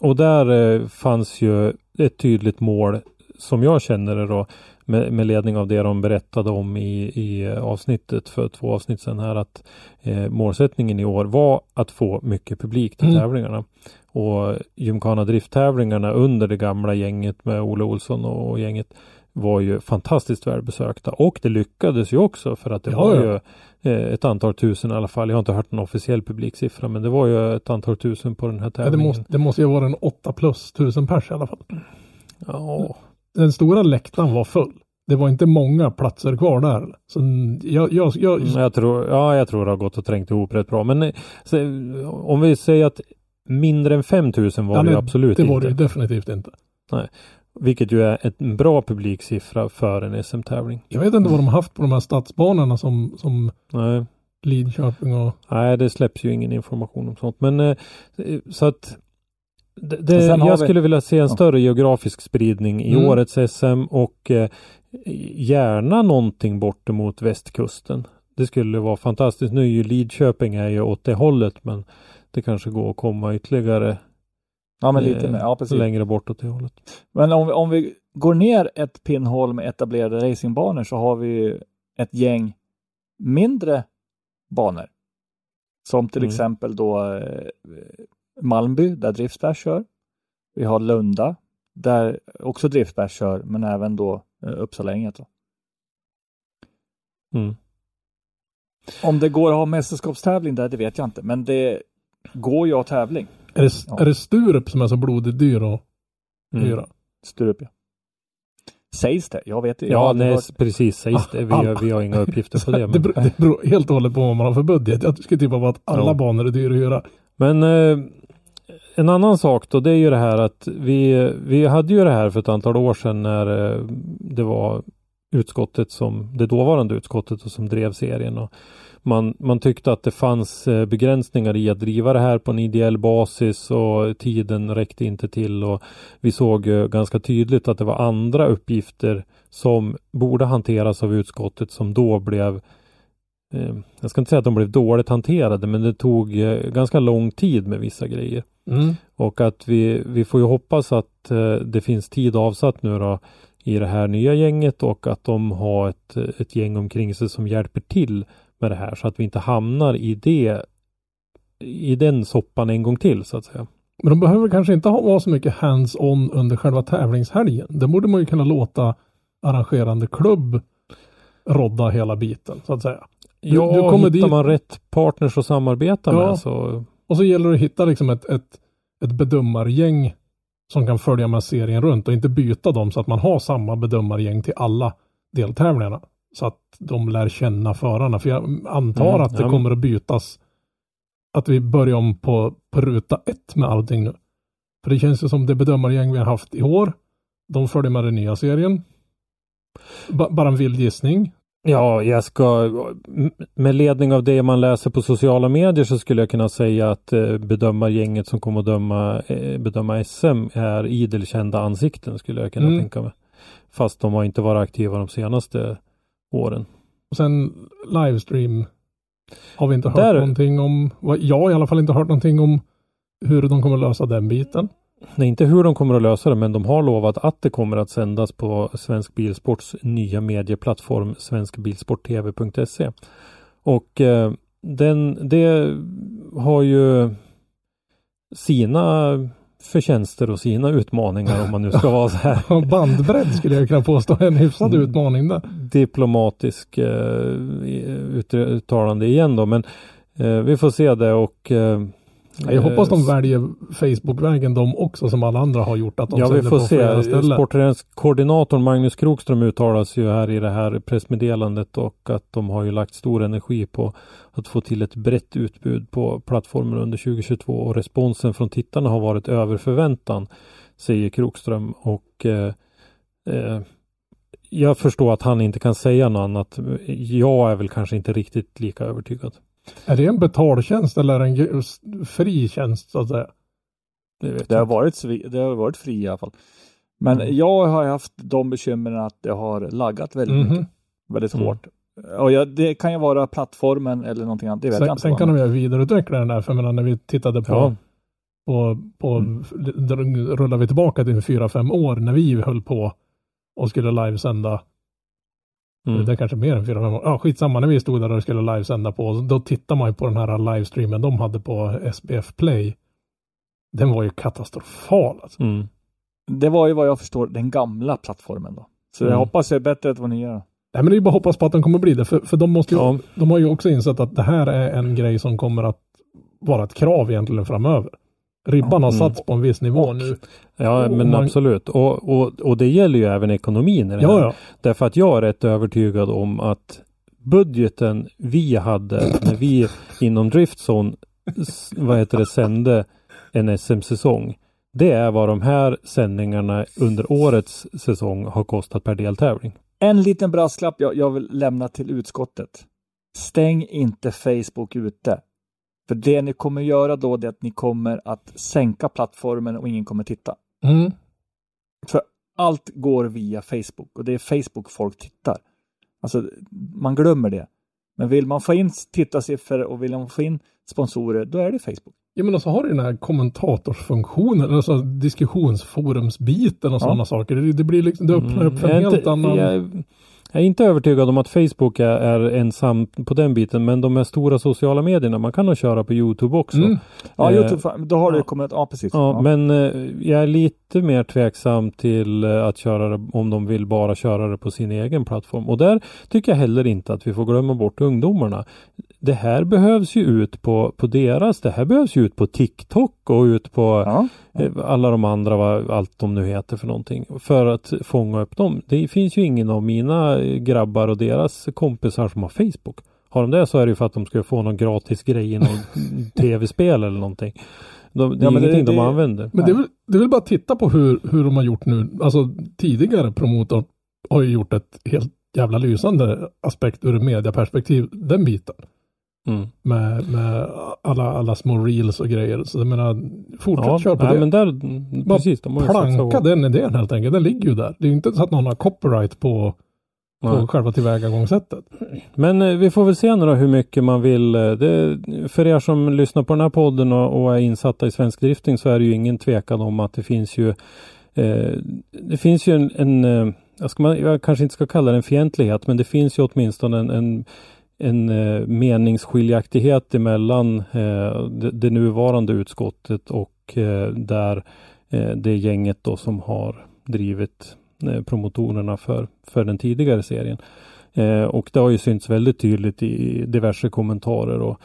C: Och där eh, fanns ju ett tydligt mål som jag känner det då med, med ledning av det de berättade om i, i avsnittet för två avsnitt sedan här att eh, målsättningen i år var att få mycket publik till
B: Mm.
C: tävlingarna. Och Gymkhana drifttävlingarna under det gamla gänget med Olle Olsson och gänget var ju fantastiskt välbesökta och det lyckades ju också för att det
B: Ja,
C: var ju eh, ett antal tusen i alla fall. Jag har inte hört en officiell publiksiffra men det var ju ett antal tusen på den här
B: Ja, det,
C: tävlingen.
B: måste, det måste ju vara en 8 plus tusen pers i alla fall.
C: Ja,
B: Den stora läktaren var full. Det var inte många platser kvar där. Så jag, jag, jag,
C: Mm, Jag tror, ja, jag tror det har gått och trängt ihop rätt bra. Men eh, så, om vi säger att mindre än 5000 var
B: Ja,
C: det
B: nej,
C: absolut
B: det var
C: inte.
B: det definitivt inte.
C: Vilket ju är en bra publiksiffra för en SM-tävling.
B: Jag vet inte vad de har haft på de här stadsbanorna som, som
C: Nej,
B: Lidköping och
C: nej, det släpps ju ingen information om sånt. Men eh, så att det, det, jag
A: vi-
C: skulle vilja se en större geografisk spridning i
B: Mm.
C: årets SM och eh, gärna någonting bort emot västkusten. Det skulle vara fantastiskt. Nu är ju Lidköping är ju åt det hållet men det kanske går att komma ytterligare
A: Ja, men lite
C: eh,
A: mer. Ja, precis.
C: längre bort åt det hållet.
A: Men om vi, om vi går ner ett pinnhål med etablerade racingbanor så har vi ett gäng mindre banor. Som till
C: Mm.
A: exempel då eh, Malmby där Driftsberg kör. Vi har Lunda där också Driftsberg kör men även då eh, Uppsalagänget.
C: Mm.
A: Om det går att ha mästerskapstävling där, det vet jag inte. Men det går ju att ha tävling.
B: är det,
A: Ja.
B: är det Sturup som är så blodigt dyr att
C: Mm.
B: hyra?
A: Sturup ja. Sägs det? Jag vet inte.
C: Ja, nej,
A: hört-
C: precis sägs det. Vi, har- vi har inga uppgifter på det.
B: det,
C: Men,
B: beror, det beror helt och hållet på vad man har för budget. Jag skulle tippa på att alla
C: Ja.
B: banor är dyra att hyra.
C: men eh, en annan sak då, det är ju det här att vi, vi hade ju det här för ett antal år sedan när eh, det var utskottet som, det dåvarande utskottet och som drev serien. Och man, man tyckte att det fanns eh, begränsningar i att driva det här på en ideell basis och tiden räckte inte till och vi såg eh, ganska tydligt att det var andra uppgifter som borde hanteras av utskottet som då blev jag ska inte säga att de blev dåligt hanterade men det tog ganska lång tid med vissa grejer.
B: Mm.
C: Och att vi, vi får ju hoppas att eh, det finns tid avsatt nu då i det här nya gänget och att de har ett, ett gäng omkring sig som hjälper till med det här så att vi inte hamnar i det i den soppan en gång till så att säga.
B: Men de behöver kanske inte ha vara så mycket hands-on under själva tävlingshelgen. Det borde man ju kunna låta arrangerande klubb rodda hela biten så att säga. Du-
C: Ja,
B: du kommer
C: hittar
B: dit-
C: man rätt partners att samarbeta
B: Ja.
C: med så
B: Och så gäller det att hitta liksom ett, ett, ett bedömargäng som kan följa med serien runt och inte byta dem så att man har samma bedömargäng till alla deltävlingarna. Så att de lär känna förarna. För jag antar
C: Mm,
B: att det
C: ja, men-
B: kommer att bytas. Att vi börjar om på, på ruta ett med allting nu. För det känns ju som det bedömargäng vi har haft i år. De följer med den nya serien. Ba, bara en vild gissning.
C: Ja, jag ska med ledning av det man läser på sociala medier så skulle jag kunna säga att eh, bedömargänget som kommer att döma, eh, bedöma SM är idel kända ansikten skulle jag kunna
B: Mm.
C: tänka mig. Fast de har inte varit aktiva de senaste åren.
B: Och sen livestream har vi inte hört
C: Där-
B: någonting om. Jag har i alla fall inte hört någonting om hur de kommer lösa den biten.
C: Nej, inte hur de kommer att lösa det, men de har lovat att det kommer att sändas på Svensk Bilsports nya medieplattform svenskbilsporttv.se. Och eh, den, det har ju sina förtjänster och sina utmaningar om man nu ska vara så här
B: Bandbredd skulle jag kunna påstå en hyfsad
C: Mm.
B: utmaning där.
C: diplomatisk eh, ut- uttalande igen då. Men eh, vi får se det och eh,
B: Jag hoppas de
C: eh,
B: väljer Facebook-vägen de också som alla andra har gjort. Att de
C: Ja, vi får se. Sportkoordinatorn Magnus Krokström uttalas ju här i det här pressmeddelandet och att de har ju lagt stor energi på att få till ett brett utbud på plattformen under 2022 och responsen från tittarna har varit över förväntan, säger Krokström och eh, eh, jag förstår att han inte kan säga något annat. Jag är väl kanske inte riktigt lika övertygad.
B: Är det en betaltjänst eller en fri tjänst så att säga?
C: Det
A: Det har
C: jag inte.
A: varit, det har varit fri i alla fall. Men
C: Mm.
A: jag har haft de bekymren att det har laggat väldigt
B: Mhm.
A: mycket. Väldigt
C: Mm.
A: hårt. Och ja, det kan ju vara plattformen eller någonting annat. Det vet jag
B: Sen,
A: inte.
B: sen kan de ju vidareutveckla den där, för jag menar, när vi tittade på,
C: Ja.
B: på, på då rullar vi tillbaka till fyra, fem år när vi höll på och skulle livesända.
C: Mm.
B: Det är kanske mer än fyra, fem år. Ja, skitsamma, när vi stod där och skulle livesända på, då tittar man ju på den här livestreamen de hade på SBF Play. Den var ju katastrofal alltså.
C: Mm.
A: Det var ju vad jag förstår den gamla plattformen då. Så jag
C: Mm.
A: hoppas det är bättre än vad ni gör.
B: Nej men det är bara att hoppas på att de kommer bli det, för, för de måste ju,
C: Ja.
B: de har ju också insett att det här är en grej som kommer att vara ett krav egentligen framöver. Ribban har
C: Mm.
B: satts på en viss nivå nu.
C: Ja,
B: Och
C: men
B: man-
C: absolut. Och, och, och det gäller ju även ekonomin i det
B: Ja, ja.
C: Därför att jag är rätt övertygad om att budgeten vi hade när vi inom Driftzone s- vad heter det, sände en SM-säsong. Det är vad de här sändningarna under årets säsong har kostat per deltävling.
A: En liten brasklapp jag, jag vill lämna till utskottet. Stäng inte Facebook ute. För det ni kommer göra då det är att ni kommer att sänka plattformen och ingen kommer titta.
B: Mm.
A: För allt går via Facebook och det är Facebook folk tittar. Alltså man glömmer det. Men vill man få in tittarsiffror och vill man få in sponsorer, då är det Facebook.
B: Ja men så har du den här kommentatorsfunktionen, alltså diskussionsforumsbiten och
A: Ja.
B: sådana saker. Det, det blir liksom, det öppnar upp för
C: Mm,
B: en helt annan...
C: jag, jag är inte övertygad om att Facebook är, ensam på den biten, men de här stora sociala medierna, man kan nog köra på Youtube också.
B: Mm.
A: Ja,
C: Eh,
A: YouTube, då har
C: ja.
A: kommit, ja precis.
C: Ja, men eh, jag är lite mer tveksam till eh, att köra det om de vill bara köra det på sin egen plattform. Och där tycker jag heller inte att vi får glömma bort ungdomarna. Det här behövs ju ut på, på deras, det här behövs ju ut på TikTok och ut på
A: ja.
C: eh, alla de andra, vad allt de nu heter för någonting. För att fånga upp dem. Det finns ju ingen av mina eh, grabbar och deras kompisar som har Facebook. Har de det så är det ju för att de ska få någon gratis grej i något tv-spel eller någonting. De, det är
A: Ja, men det-
C: ingenting de använder.
B: Men det är, väl, det är väl bara att titta på hur, hur de har gjort nu. Alltså tidigare promotor har ju gjort ett helt jävla lysande aspekt ur ett mediaperspektiv, den biten.
C: Mm.
B: Med, med alla, alla små reels och grejer. Så jag menar, fortsätt
C: Ja,
B: köra på
C: nej,
B: det.
C: men där, precis. De
B: Planka den idén helt enkelt. Den ligger ju där. Det är ju inte så att någon har copyright på, på själva tillvägagångssättet.
C: Men eh, vi får väl se nu då hur mycket man vill. eh, Det, för er som lyssnar på den här podden och, och är insatta i svensk drifting så är det ju ingen tvekan om att det finns ju eh, Det finns ju en, en eh, jag, ska man, jag kanske inte ska kalla det en fientlighet men det finns ju åtminstone en, en en eh, meningsskiljaktighet emellan eh, det, det nuvarande utskottet och eh, där eh, det gänget då som har drivit eh, promotorerna för, för den tidigare serien. Eh, och det har ju synts väldigt tydligt i diverse kommentarer och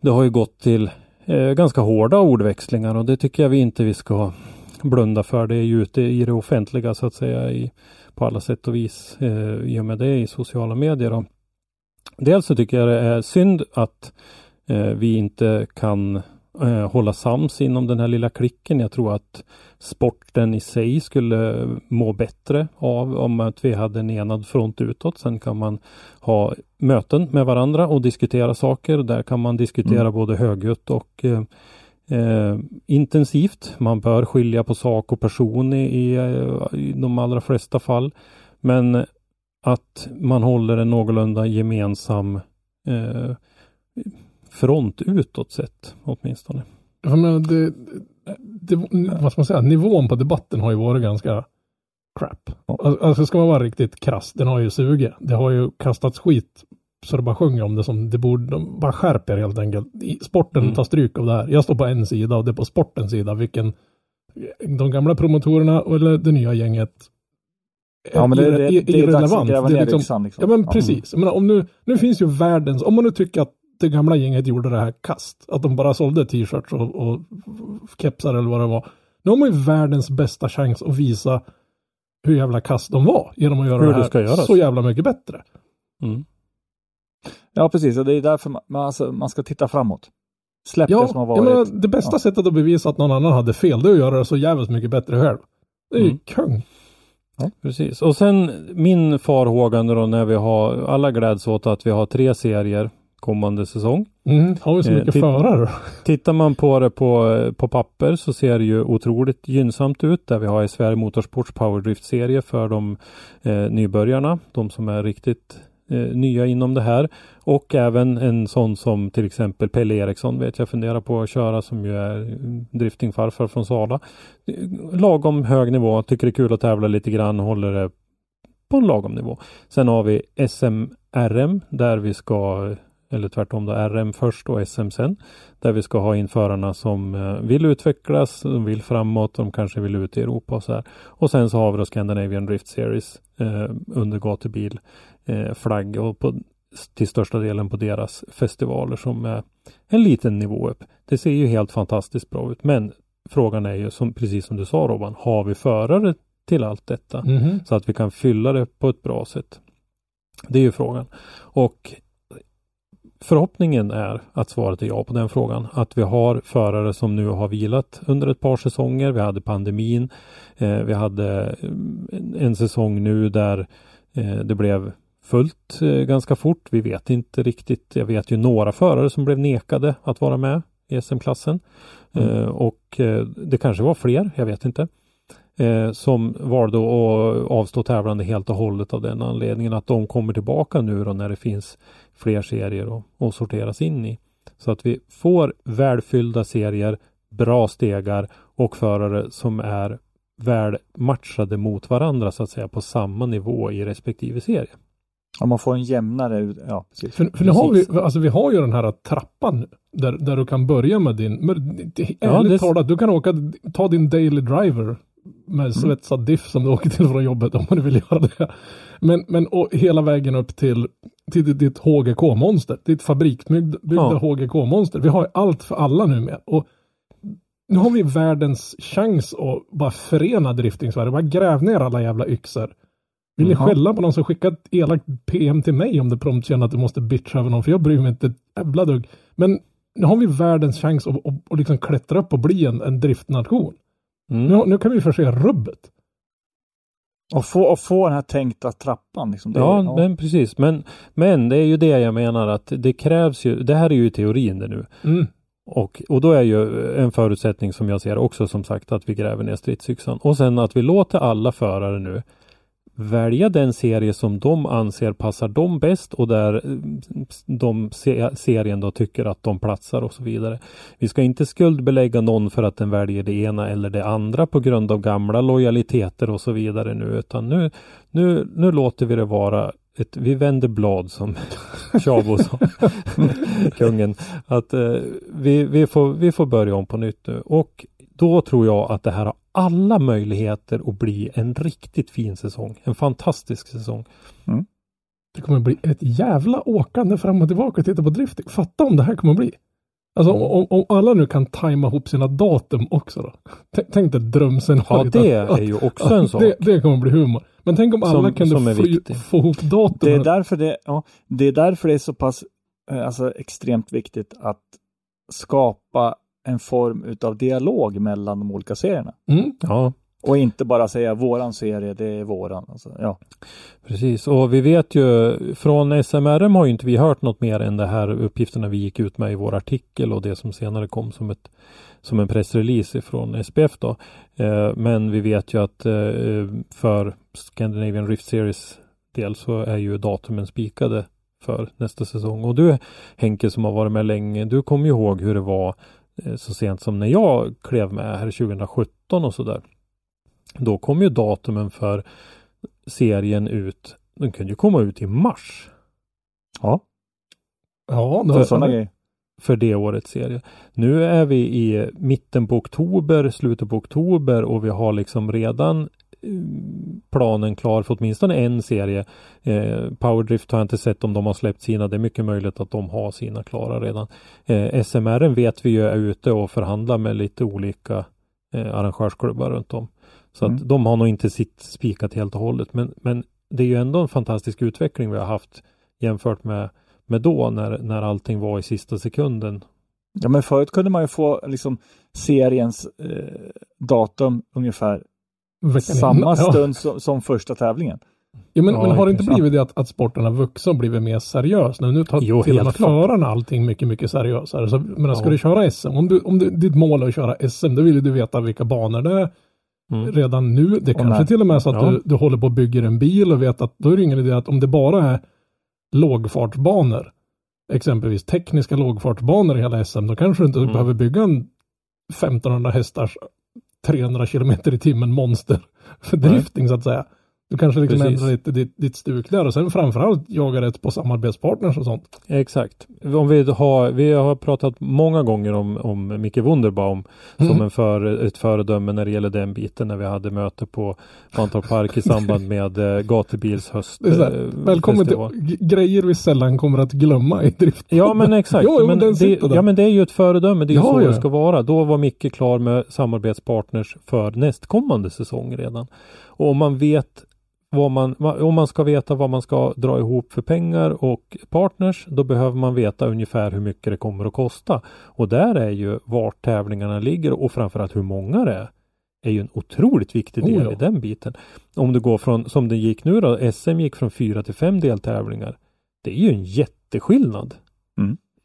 C: det har ju gått till eh, ganska hårda ordväxlingar och det tycker jag vi inte vi ska blunda för. Det är ju ute i det offentliga så att säga i, på alla sätt och vis eh, i och med det i sociala medier. Och dels så tycker jag det är synd att eh, vi inte kan eh, hålla sams inom den här lilla klicken. Jag tror att sporten i sig skulle må bättre av om att vi hade en enad front utåt. Sen kan man ha möten med varandra och diskutera saker. Där kan man diskutera
A: Mm.
C: både högljutt och eh, eh, intensivt. Man bör skilja på sak och person i, i, i de allra flesta fall. Men att man håller en någorlunda gemensam eh, front utåt sett åtminstone.
B: Jag menar, det, det, vad ska man säga, nivån på debatten har ju varit ganska crap. Alltså, Alltså ska man vara riktigt krass, den har ju sugit. Det har ju kastats skit så det bara sjunger om det som det borde, de bara skärper helt enkelt. Sporten
C: Mm.
B: tar stryk av det här. Jag står på en sida och det är på sportens sida. Vilken de gamla promotorerna eller det nya gänget
A: Ja, men det, det,
B: irre-
A: det, är dags att
B: irrelevant.
A: gräva
B: Det är
A: ner
B: liksom-
A: yxan. Liksom.
B: Ja men precis. Jag menar, om nu, nu finns ju världens, om man nu tycker att det gamla gänget gjorde det här kast, att de bara sålde t-shirts och, och kepsar eller vad det var. Nu har man ju världens bästa chans att visa hur jävla kast de var genom att göra
C: Hur
B: det
C: det
B: här
C: ska göras.
B: så jävla mycket bättre.
C: Mm.
A: Ja, precis. Och det är därför man, alltså, man ska titta framåt. Släpp
B: Ja,
A: det som har varit.
B: menar, det bästa
A: Ja.
B: sättet att bevisa att någon annan hade fel, det är att göra det så jävligt mycket bättre själv. Det är ju
C: Mm.
B: kung.
C: Precis. Och sen min farhåga nu då när vi har, alla gläds åt att vi har tre serier kommande säsong.
B: Mm, har vi så
C: Eh,
B: mycket
C: titt-
B: förare?
C: Tittar man på det på, på papper så ser det ju otroligt gynnsamt ut där vi har SVR Motorsports Powerdrift-serie för de eh, nybörjarna, de som är riktigt eh, Eh, nya inom det här. Och även en sån som till exempel Pelle Eriksson vet jag funderar på att köra som ju är eh, driftingfarfar från Sala. Lagom hög nivå, tycker det är kul att tävla lite grann, håller det på en lagom nivå. Sen har vi SMRM där vi ska eller tvärtom då RM först och SM sen. Där vi ska ha införarna som eh, vill utvecklas, de vill framåt, de kanske vill ut i Europa och så här. Och sen så har vi då Scandinavian Drift Series eh, under gatubil eh, flagg och på, till största delen på deras festivaler som är en liten nivå upp. Det ser ju helt fantastiskt bra ut men frågan är ju som precis som du sa Robban, har vi förare till allt detta
B: Mhm.
C: så att vi kan fylla det på ett bra sätt? Det är ju frågan. Och Förhoppningen är att svaret är ja på den frågan. Att vi har förare som nu har vilat under ett par säsonger. Vi hade pandemin. Eh, vi hade en, en säsong nu där eh, det blev fullt eh, ganska fort. Vi vet inte riktigt. Jag vet ju några förare som blev nekade att vara med i SM-klassen.
A: Mm.
C: och eh, det kanske var fler, jag vet inte. Eh, som valde att avstå tävlande helt och hållet av den anledningen att de kommer tillbaka nu då när det finns fler serier att, att sorteras in i. Så att vi får välfyllda serier, bra stegar och förare som är väl matchade mot varandra så att säga på samma nivå i respektive serie.
A: Om man får en jämnare, ja precis.
B: För, för nu har vi, alltså vi har ju den här trappan nu, där, där du kan börja med din, men det,
C: Ja,
B: ärligt
C: det-
B: talat, du kan åka, ta din daily driver med svetsad diff som du åker till från jobbet om du vill göra det. Men, men och hela vägen upp till, till ditt- HGK-monster, ditt fabriksbyggda
C: Ja.
B: HGK-monster. Vi har allt för alla nu med. Och nu har vi världens chans att bara förena drifting-Sverige. Bara gräv ner alla jävla yxor. Vill ni skälla på någon som skickat elakt PM till mig om det prompt känner att du måste bitcha över någon? För jag bryr mig inte ett jävla dugg. Men nu har vi världens chans att, att, att liksom klättra upp och bli en, en driftnation.
C: Mm.
B: Nu, nu kan vi förse rubbet.
A: Och få, och få den här tänkta trappan. Liksom. Det,
C: Ja, men precis. Men, men det är ju det jag menar att det krävs ju, det här är ju teorin det nu.
B: Mm.
C: Och, och då är ju en förutsättning som jag ser också som sagt att vi gräver ner stridsyxan. Och sen att vi låter alla förare nu välja den serie som de anser passar dem bäst och där eh, de se, serien då tycker att de platsar och så vidare. Vi ska inte skuldbelägga någon för att den väljer det ena eller det andra på grund av gamla lojaliteter och så vidare nu utan nu, nu, nu låter vi det vara ett, vi vänder blad som Tjabo sa, kungen. Att eh, vi, vi, får, vi får börja om på nytt nu och då tror jag att det här har alla möjligheter att bli en riktigt fin säsong. En fantastisk säsong.
B: Det kommer bli ett jävla åkande fram och tillbaka och titta på drifting. Fatta om det här kommer bli. Alltså
C: Mm.
B: om, om alla nu kan tajma ihop sina datum också då. T- Tänk dig drömscenariot.
C: Ja, det
B: att-
C: är ju också en sak.
B: Det, det kommer bli humor. Men tänk om alla
C: Som-
B: kunde
C: som
B: få ihop datum.
A: Det är därför det, ja, det är därför det är så pass eh, alltså, extremt viktigt att skapa en form utav dialog mellan de olika serierna.
B: Mm.
C: Ja,
A: Och inte bara säga våran serie, det är våran. Alltså, ja.
C: precis. Och vi vet ju från SMRM har ju inte vi hört något mer än det här uppgifterna vi gick ut med i vår artikel och det som senare kom som ett som en pressrelease från SPF då. Eh, men vi vet ju att eh, för Scandinavian Rift Series del så är ju datumen spikade för nästa säsong. Och du Henke som har varit med länge, du kommer ju ihåg hur det var så sent som när jag klev med här 2017 och sådär. Då kom ju datumen för serien ut, den kunde ju komma ut i mars
A: ja,
B: Ja, det
A: för
B: var
A: sådana grejer.
C: för det årets serie. Nu är vi i mitten på oktober, slutet på oktober och vi har liksom redan eh, planen klar för åtminstone en serie. Eh, Powerdrift har jag inte sett om de har släppt sina. Det är mycket möjligt att de har sina klara redan. Eh, SMR vet vi ju är ute och förhandlar med lite olika eh, arrangörsklubbar runt om. Så att
A: Mm.
C: de har nog inte sitt spikat helt och hållet. Men, men det är ju ändå en fantastisk utveckling vi har haft jämfört med, med då när, när allting var i sista sekunden.
A: Ja, men förut kunde man ju få liksom seriens eh, datum ungefär samma stund som, som första tävlingen.
B: Ja, men,
C: Ja,
B: men har det inte blivit det att, att sporten har vuxit och blivit mer seriös nu? Nu tar
C: Jo,
B: till och med förarna allting mycket, mycket seriösare. Så, men ska
C: Ja.
B: du köra SM, om, du, om du, ditt mål är att köra SM, då vill du veta vilka banor det är
C: Mm.
B: redan nu. Det
A: Och
B: kanske till och med är så att
C: Ja.
B: du, du håller på och bygger en bil och vet att då är det ingen idé att om det bara är lågfartsbanor, exempelvis tekniska lågfartsbanor i hela SM, då kanske du inte
C: Mm.
B: behöver bygga en 1500 hästars 300 kilometer i timmen monster för
C: Nej.
B: drifting så att säga. Du kanske liksom
C: Precis.
B: ändrar lite ditt, ditt stuk där och sen framförallt jaga rätt på samarbetspartners och sånt.
C: Exakt. Om vi, har, vi har pratat många gånger om, om Micke Wunderbaum
B: Mm.
C: som en för, ett föredöme när det gäller den biten när vi hade möte på Mantorp Park i samband med eh, Gatubils höst. Eh,
B: välkommen
C: festival.
B: till grejer vi sällan kommer att glömma i drift.
C: Ja men exakt.
B: Jo,
C: men det, ja men det är ju ett föredöme. Det är ju
B: Ja,
C: så
B: ja.
C: det ska vara. Då var Micke klar med samarbetspartners för nästkommande säsong redan. Och om man vet vad man, om man ska veta vad man ska dra ihop för pengar och partners, då behöver man veta ungefär hur mycket det kommer att kosta. Och där är ju vart tävlingarna ligger och framförallt hur många det är. är ju en otroligt viktig del
B: Oh ja.
C: i den biten. Om du går från, som det gick nu då, SM gick från fyra till fem deltävlingar. Det är ju en jätteskillnad.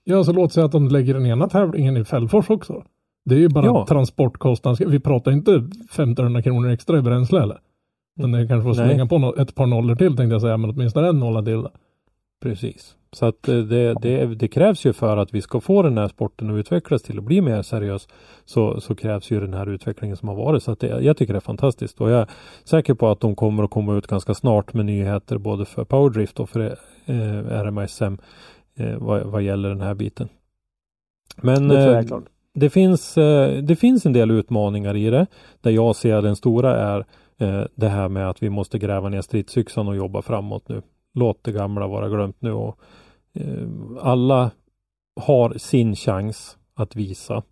B: Ja, så låt säga att de lägger den ena tävlingen i Fällfors också. Det är ju bara
C: Ja.
B: transportkostnad. Vi pratar inte 1500 kronor extra i bränsle eller? Men det kanske får
C: Nej.
B: slänga på nå- ett par nollor till tänkte jag säga, men åtminstone en nolla till.
C: Precis. Så att eh, det, det, det krävs ju för att vi ska få den här sporten att utvecklas till att bli mer seriös. Så, så krävs ju den här utvecklingen som har varit. Så att det, jag tycker det är fantastiskt. Och jag är säker på att de kommer att komma ut ganska snart med nyheter både för Powerdrift och för eh, RMSM eh, vad, vad gäller den här biten. Men
A: Det
C: eh, det finns, eh, det finns en del utmaningar i det. Där jag ser den stora är Eh, det här med att vi måste gräva ner stridsyxan och jobba framåt nu. Låt det gamla vara glömt nu och eh, alla har sin chans att visa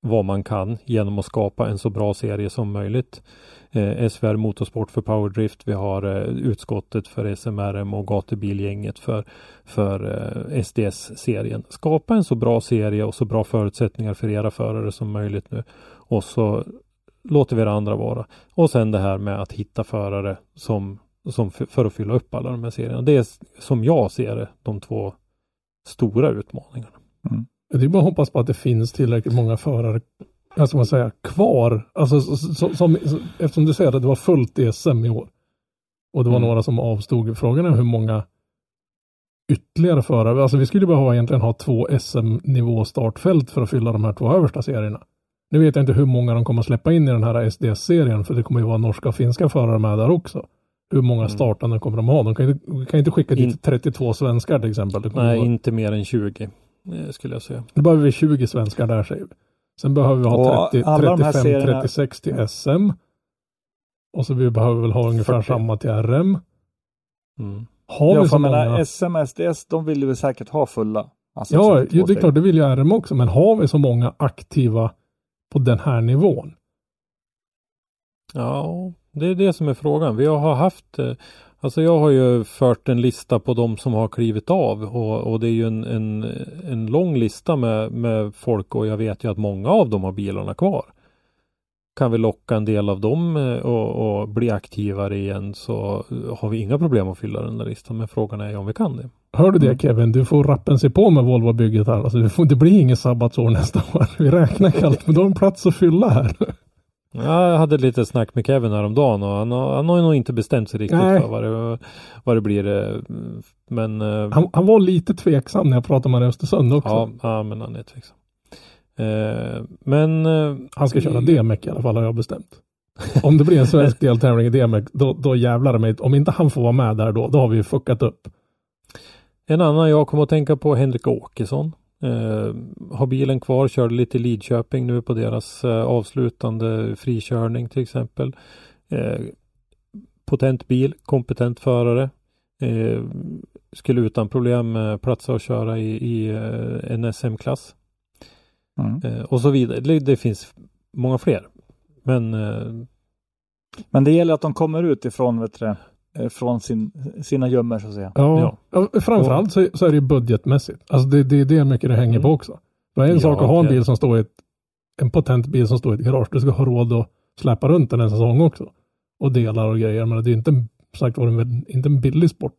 C: vad man kan genom att skapa en så bra serie som möjligt. Eh, SVR Motorsport för Powerdrift, vi har eh, utskottet för SMRM och gatubilgänget för, för eh, SDS-serien. Skapa en så bra serie och så bra förutsättningar för era förare som möjligt nu. Och så låter vi det andra vara. Och sen det här med att hitta förare som, som för att fylla upp alla de här serierna. Det är som jag ser det de två stora utmaningarna.
B: Det är bara att hoppas på att det finns tillräckligt många förare, ska man säga, kvar. Alltså så, så, som, så, eftersom du säger att det var fullt i SM i år. Och det var
C: Mm.
B: några som avstod. Frågan är hur många ytterligare förare. Alltså vi skulle behöva egentligen ha två SM-nivå startfält för att fylla de här två översta serierna. Nu vet jag inte hur många de kommer släppa in i den här SDS-serien för det kommer ju vara norska och finska förare med där också. Hur många
C: Mm.
B: startande kommer de ha? De kan ju inte, kan inte skicka dit
C: In-
B: 32 svenskar till exempel.
C: Nej,
B: vara,
C: inte mer än 20 eh, skulle jag säga.
B: då behöver vi 20 svenskar där säger vi. Sen behöver vi ha
A: Och
B: 30,
A: alla de här
B: 35,
A: serierna-
B: 36 till SM. Och så vi behöver väl ha ungefär
A: 40.
B: samma till RM.
C: Mm.
B: Har
A: Ja,
B: vi så
A: jag menar,
B: många?
A: SM SDS, de vill ju säkert ha fulla. Alltså
B: Ja,
A: 32
B: ju, det är klart, det vill ju RM också. Men har vi så många aktiva på den här nivån?
C: Ja, det är det som är frågan. Vi har haft eh, Alltså jag har ju fört en lista på de som har klivit av och, och det är ju en, en, en lång lista med, med folk och jag vet ju att många av dem har bilarna kvar. Kan vi locka en del av dem eh, och, och bli aktivare igen så har vi inga problem att fylla den där listan. Men frågan är ju om vi kan det.
B: Hör du det
A: Mm.
B: Kevin? Du får rappen sig på med Volvo-bygget här. Alltså, det, får, det blir inget sabbatsår nästa år. Vi räknar kallt, men du har en plats att fylla här.
C: Jag hade lite snack med Kevin häromdagen och han han har nog inte bestämt sig riktigt
B: Nej.
C: för vad det, vad det blir. eh, Men eh,
B: Han, han var lite tveksam när jag pratade med honom i Östersund också.
C: ja, ja, men han är tveksam. Eh, Men
B: Han ska köra DMEC i alla fall har jag bestämt. Om det blir en svensk deltävling i DMEC, då, då jävlar det mig. Om inte han får vara med där då, då har vi fuckat upp.
C: En annan jag kommer att tänka på Henrik Åkesson. Eh, har bilen kvar, körde lite i Lidköping nu på deras eh, avslutande frikörning till exempel. Eh, potent bil, kompetent förare. Eh, skulle utan problem eh, platsa och köra i, i eh, en SM-klass.
A: Mm.
C: Och så vidare. Det, det finns många fler. Men
A: Men det gäller att de kommer ut ifrån, vet du, från sin, sina gömmor så att säga.
B: Ja, ja. framförallt så, så är det ju budgetmässigt. Alltså det, det är det mycket det hänger
C: Mm.
B: på också. Det är en
C: Ja,
B: sak att ha en bil som står i ett, en potent bil som står i ett garage. Du ska ha råd att släppa runt den en säsong också. Och delar och grejer. Men det är inte, en- sagt var, inte en billig sport.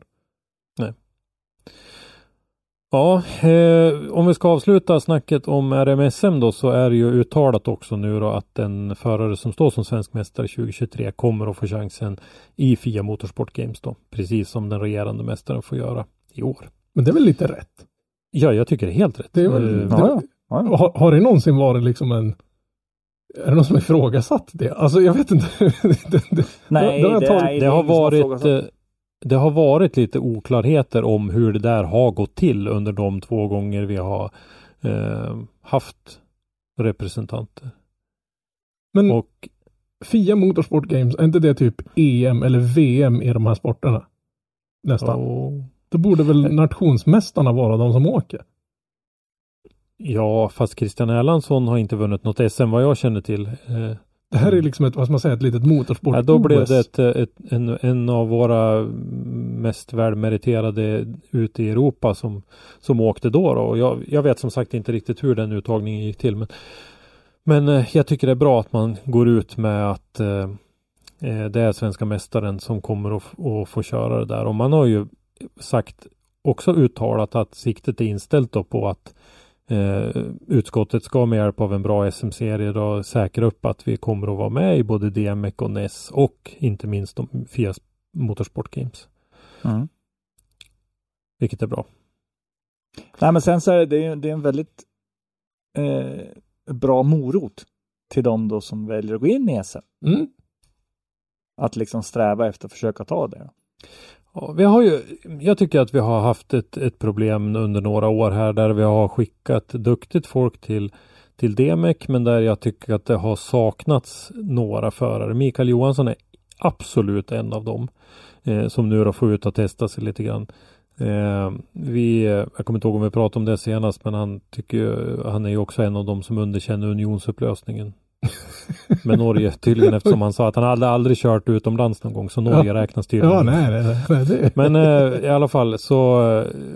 C: Ja, eh, om vi ska avsluta snacket om RMSM då så är det ju uttalat också nu då att den förare som står som svensk mästare 2023 kommer att få chansen i FIA Motorsport Games då. Precis som den regerande mästaren får göra i år.
B: Men det är väl lite rätt?
C: Ja, jag tycker det är helt rätt.
B: Det är väl,
C: Eh,
B: det,
A: ja, ja. Ja.
B: Har, har det någonsin varit liksom en är det någon som ifrågasatt det? Alltså jag vet inte. det, det,
A: Nej,
B: det har
A: det, nej,
C: det har varit det har varit lite oklarheter om hur det där har gått till under de två gånger vi har eh, haft representanter.
B: Men
C: Och
B: FIA Motorsport Games, är inte det typ EM eller VM i de här sporterna? Nästan. Då borde väl nationsmästarna vara de som åker?
C: ja, fast Christian Erlandsson har inte vunnit något SM vad jag känner till. Eh,
B: Det här är liksom ett, vad ska man säga, ett litet motorsport
C: ja, då blev det ett, ett, en, en av våra mest välmeriterade ute i Europa som, som åkte då. då. Och jag, jag vet som sagt inte riktigt hur den uttagningen gick till. Men, men eh, jag tycker det är bra att man går ut med att eh, eh, det är svenska mästaren som kommer att, att få köra det där. Och man har ju sagt också uttalat att siktet är inställt på att eh, utskottet ska med hjälp av en bra SM-serie då säkra upp att vi kommer att vara med i både DMEC och NES och inte minst de FIA Motorsport Games.
A: Mm.
C: Vilket är bra.
A: Nej, men sen så är det, det är, en väldigt eh, bra morot till de då som väljer att gå in i SM.
B: Mm.
A: Att liksom sträva efter att försöka ta det.
C: Ja, vi har ju, jag tycker att vi har haft ett, ett problem under några år här där vi har skickat duktigt folk till, till Demek men där jag tycker att det har saknats några förare. Mikael Johansson är absolut en av dem eh, som nu då får ut och testa sig lite grann. Eh, vi, jag kommer inte ihåg om vi pratade om det senast men han tycker ju, han är ju också en av dem som underkänner unionsupplösningen med Norge tydligen eftersom han sa att han hade aldrig kört utomlands någon gång så Norge räknas tydligen.
B: Ja, nej, nej, nej det
C: Men eh, i alla fall så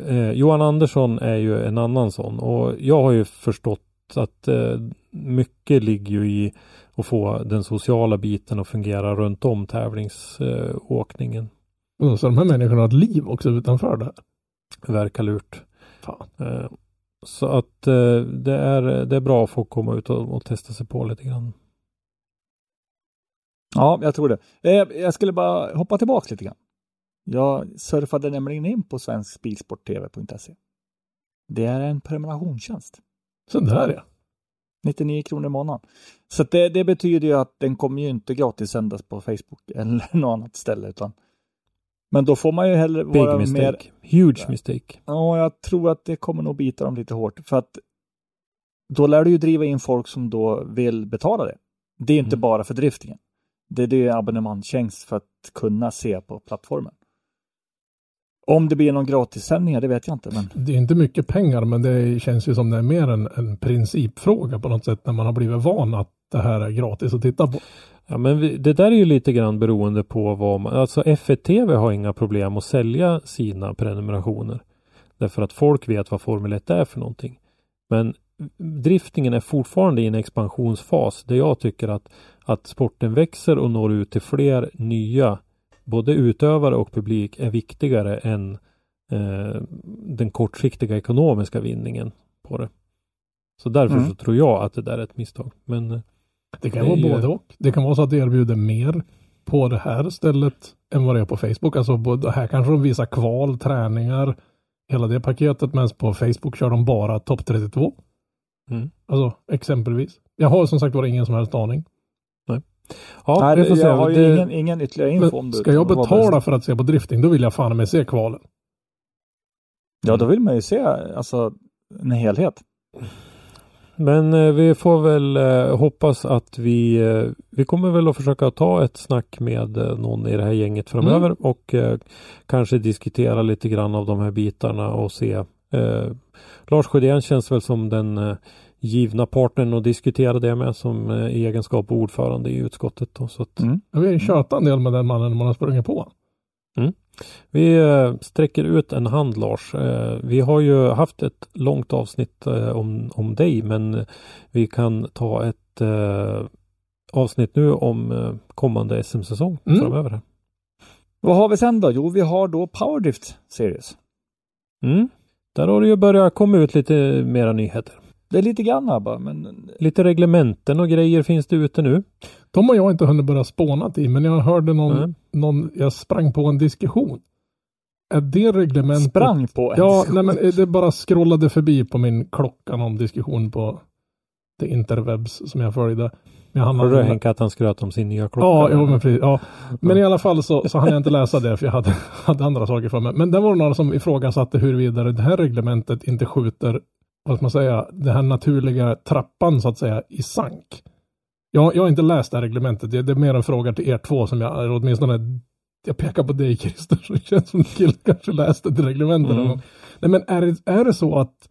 C: eh, Johan Andersson är ju en annan sån och jag har ju förstått att eh, mycket ligger ju i att få den sociala biten att fungera runt om tävlingsåkningen.
B: Så de här människorna har ett liv också utanför det här.
C: Verkar lurt.
B: Fan.
C: Så att eh, det, är, det är bra att få komma ut och, och testa sig på lite grann.
A: Ja, jag tror det. Eh, jag skulle bara hoppa tillbaka lite grann. Jag surfade nämligen in på svenskbilsporttv.se. Det är en prenumerationstjänst.
B: Så där ja.
A: 99 kronor i månaden. Så det, det betyder ju att den kommer ju inte gratis sändas på Facebook eller något annat ställe utan men då får man ju hellre
C: Big
A: vara
C: mistake.
A: mer
C: Huge mistake.
A: Ja, jag tror att det kommer nog bita dem lite hårt för att då lär du ju driva in folk som då vill betala det. Det är inte
C: Mm.
A: bara för driftingen. Det, det är abonnemangstjänst för att kunna se på plattformen. Om det blir någon gratissändningar, det vet jag inte. Men
B: Det är inte mycket pengar men det känns ju som det är mer en, en principfråga på något sätt när man har blivit van att det här är gratis att titta på.
C: Ja men vi, det där är ju lite grann beroende på vad man, alltså F1 TV har inga problem att sälja sina prenumerationer. Därför att folk vet vad Formel 1 är för någonting. Men driftingen är fortfarande i en expansionsfas där jag tycker att, att sporten växer och når ut till fler nya både utövare och publik är viktigare än eh, den kortsiktiga ekonomiska vinningen på det. Så därför
A: Mm.
C: så tror jag att det där är ett misstag. Men eh,
B: Det kan
C: Det
B: vara
C: ju-
B: både och. Det kan vara så att det erbjuder mer på det här stället än vad det är på Facebook. Alltså både, här kanske de visar kval, träningar, hela det paketet. Men på Facebook kör de bara topp 32.
C: Mm.
B: Alltså exempelvis. Jag har som sagt var ingen som helst aning.
C: ja,
A: Nej, det,
C: se.
A: jag har ju ingen, ingen ytterligare info om det.
B: ska jag betala för att se på drifting då vill jag fan med se kvalen.
A: Ja, då vill man ju se alltså en helhet.
C: Men eh, vi får väl eh, hoppas att vi, eh, vi kommer väl att försöka ta ett snack med eh, någon i det här gänget framöver och eh, kanske diskutera lite grann av de här bitarna och se. Eh, Lars Sjödén känns väl som den eh, givna partnern att diskutera det med som eh, i egenskap ordförande i utskottet. Då, så att
A: Mm.
B: Jag vill ju tjöta en del med den mannen man har sprungit på.
C: Vi eh, sträcker ut en hand Lars. Eh, vi har ju haft ett långt avsnitt eh, om, om dig men vi kan ta ett avsnitt nu om kommande SM-säsong
B: Mm.
C: framöver.
A: Vad har vi sen då? Jo, vi har då Powerdrift Series.
C: Mm. Där har det ju börjat komma ut lite mera nyheter.
A: Det är lite grann bara, men
C: Lite reglementen och grejer finns det ute nu.
B: De har jag inte hunnit börja spåna i men jag hörde någon,
C: Mm.
B: någon, jag sprang på en diskussion. är det reglementet?
A: Sprang på en.
B: Ja, nej men det bara scrollade förbi på min klocka någon diskussion på det interwebs som jag följde. Jag
C: Hörde du Henke att han skröt om sin nya klocka?
B: Ja, jo, men precis. Ja. Men i alla fall så, så hann jag inte läsa det för jag hade, hade andra saker för mig. Men det var några som ifrågasatte huruvida det här reglementet inte skjuter, vad ska man säga, den här naturliga trappan så att säga i sank. Jag, jag har inte läst det här reglementet. Det, det är mer en fråga till er två som jag, eller åtminstone jag pekar på dig Christer, så det känns som att killen kanske läste det reglementet
C: Mm.
B: Nej men är det, är det så att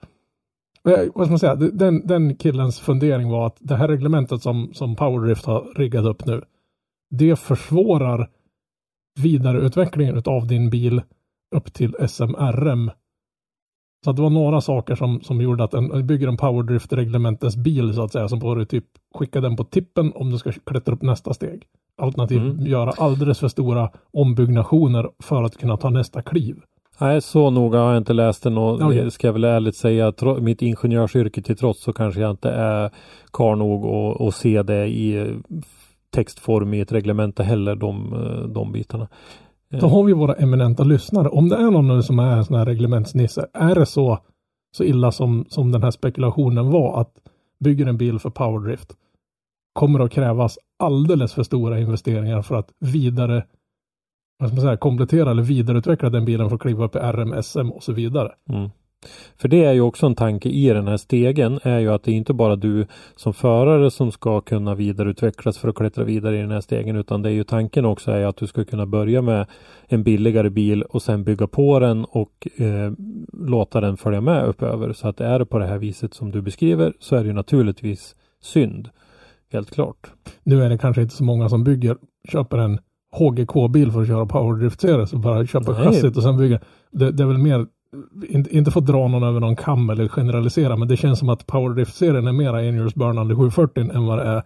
B: Eh, vad ska man säga, den, den killens fundering var att det här reglementet som, som Powerdrift har riggat upp nu, det försvårar vidareutvecklingen av din bil upp till SMRM. Så att det var några saker som, som gjorde att en, bygger en Powerdrift-reglementets bil så att säga, som får du typ skicka den på tippen om du ska klättra upp nästa steg. Alternativt
C: Mm.
B: göra alldeles för stora ombyggnationer för att kunna ta nästa kliv.
C: Nej, så noga har jag inte läst den och det ska jag väl ärligt säga, tro, mitt ingenjörsyrke till trots så kanske jag inte är karl nog att- att se det i eh, textform i ett reglemente heller, de, eh, de bitarna.
B: Då har vi våra eminenta lyssnare. Om det är någon nu som är en sån här reglementsnisse, är det så, så illa som, som den här spekulationen var att bygger en bil för powerdrift kommer det att krävas alldeles för stora investeringar för att vidare vad ska man säga, komplettera eller vidareutveckla den bilen för att kliva upp i RMSM och så vidare.
C: Mm. För det är ju också en tanke i den här stegen är ju att det är inte bara du som förare som ska kunna vidareutvecklas för att klättra vidare i den här stegen utan det är ju tanken också är att du ska kunna börja med en billigare bil och sen bygga på den och eh, låta den följa med uppöver. Så att är det på det här viset som du beskriver så är det ju naturligtvis synd. Helt klart.
B: Nu är det kanske inte så många som bygger, köper en HGK-bil för att köra powerdrift-serie, så bara köper
C: Nej.
B: chassit och sen bygger. Det, det är väl mer, inte, inte för att dra någon över någon kam eller generalisera, men det känns som att powerdrift-serien är mera enhjulsburnande 740 än vad det är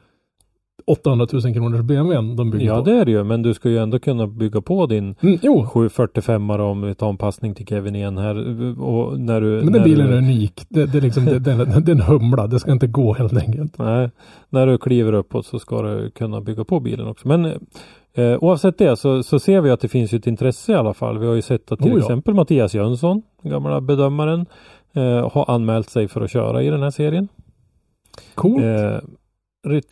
B: 800 000 kronors BMW de bygger
C: Ja
B: på.
C: det är det ju men du ska ju ändå kunna bygga på din
B: Mm, jo,
C: 745 om vi tar en passning till Kevin igen här. Och när du,
B: men den
C: när
B: bilen
C: du,
B: är unik. Det, det, är liksom, det, det, det är en humla, det ska inte gå helt enkelt.
C: Nej, när du kliver uppåt så ska du kunna bygga på bilen också. Men eh, oavsett det så, så ser vi att det finns ett intresse i alla fall. Vi har ju sett att till
B: Oh ja.
C: exempel Mattias Jönsson, gamla bedömaren, eh, har anmält sig för att köra i den här serien.
B: Coolt.
C: Eh,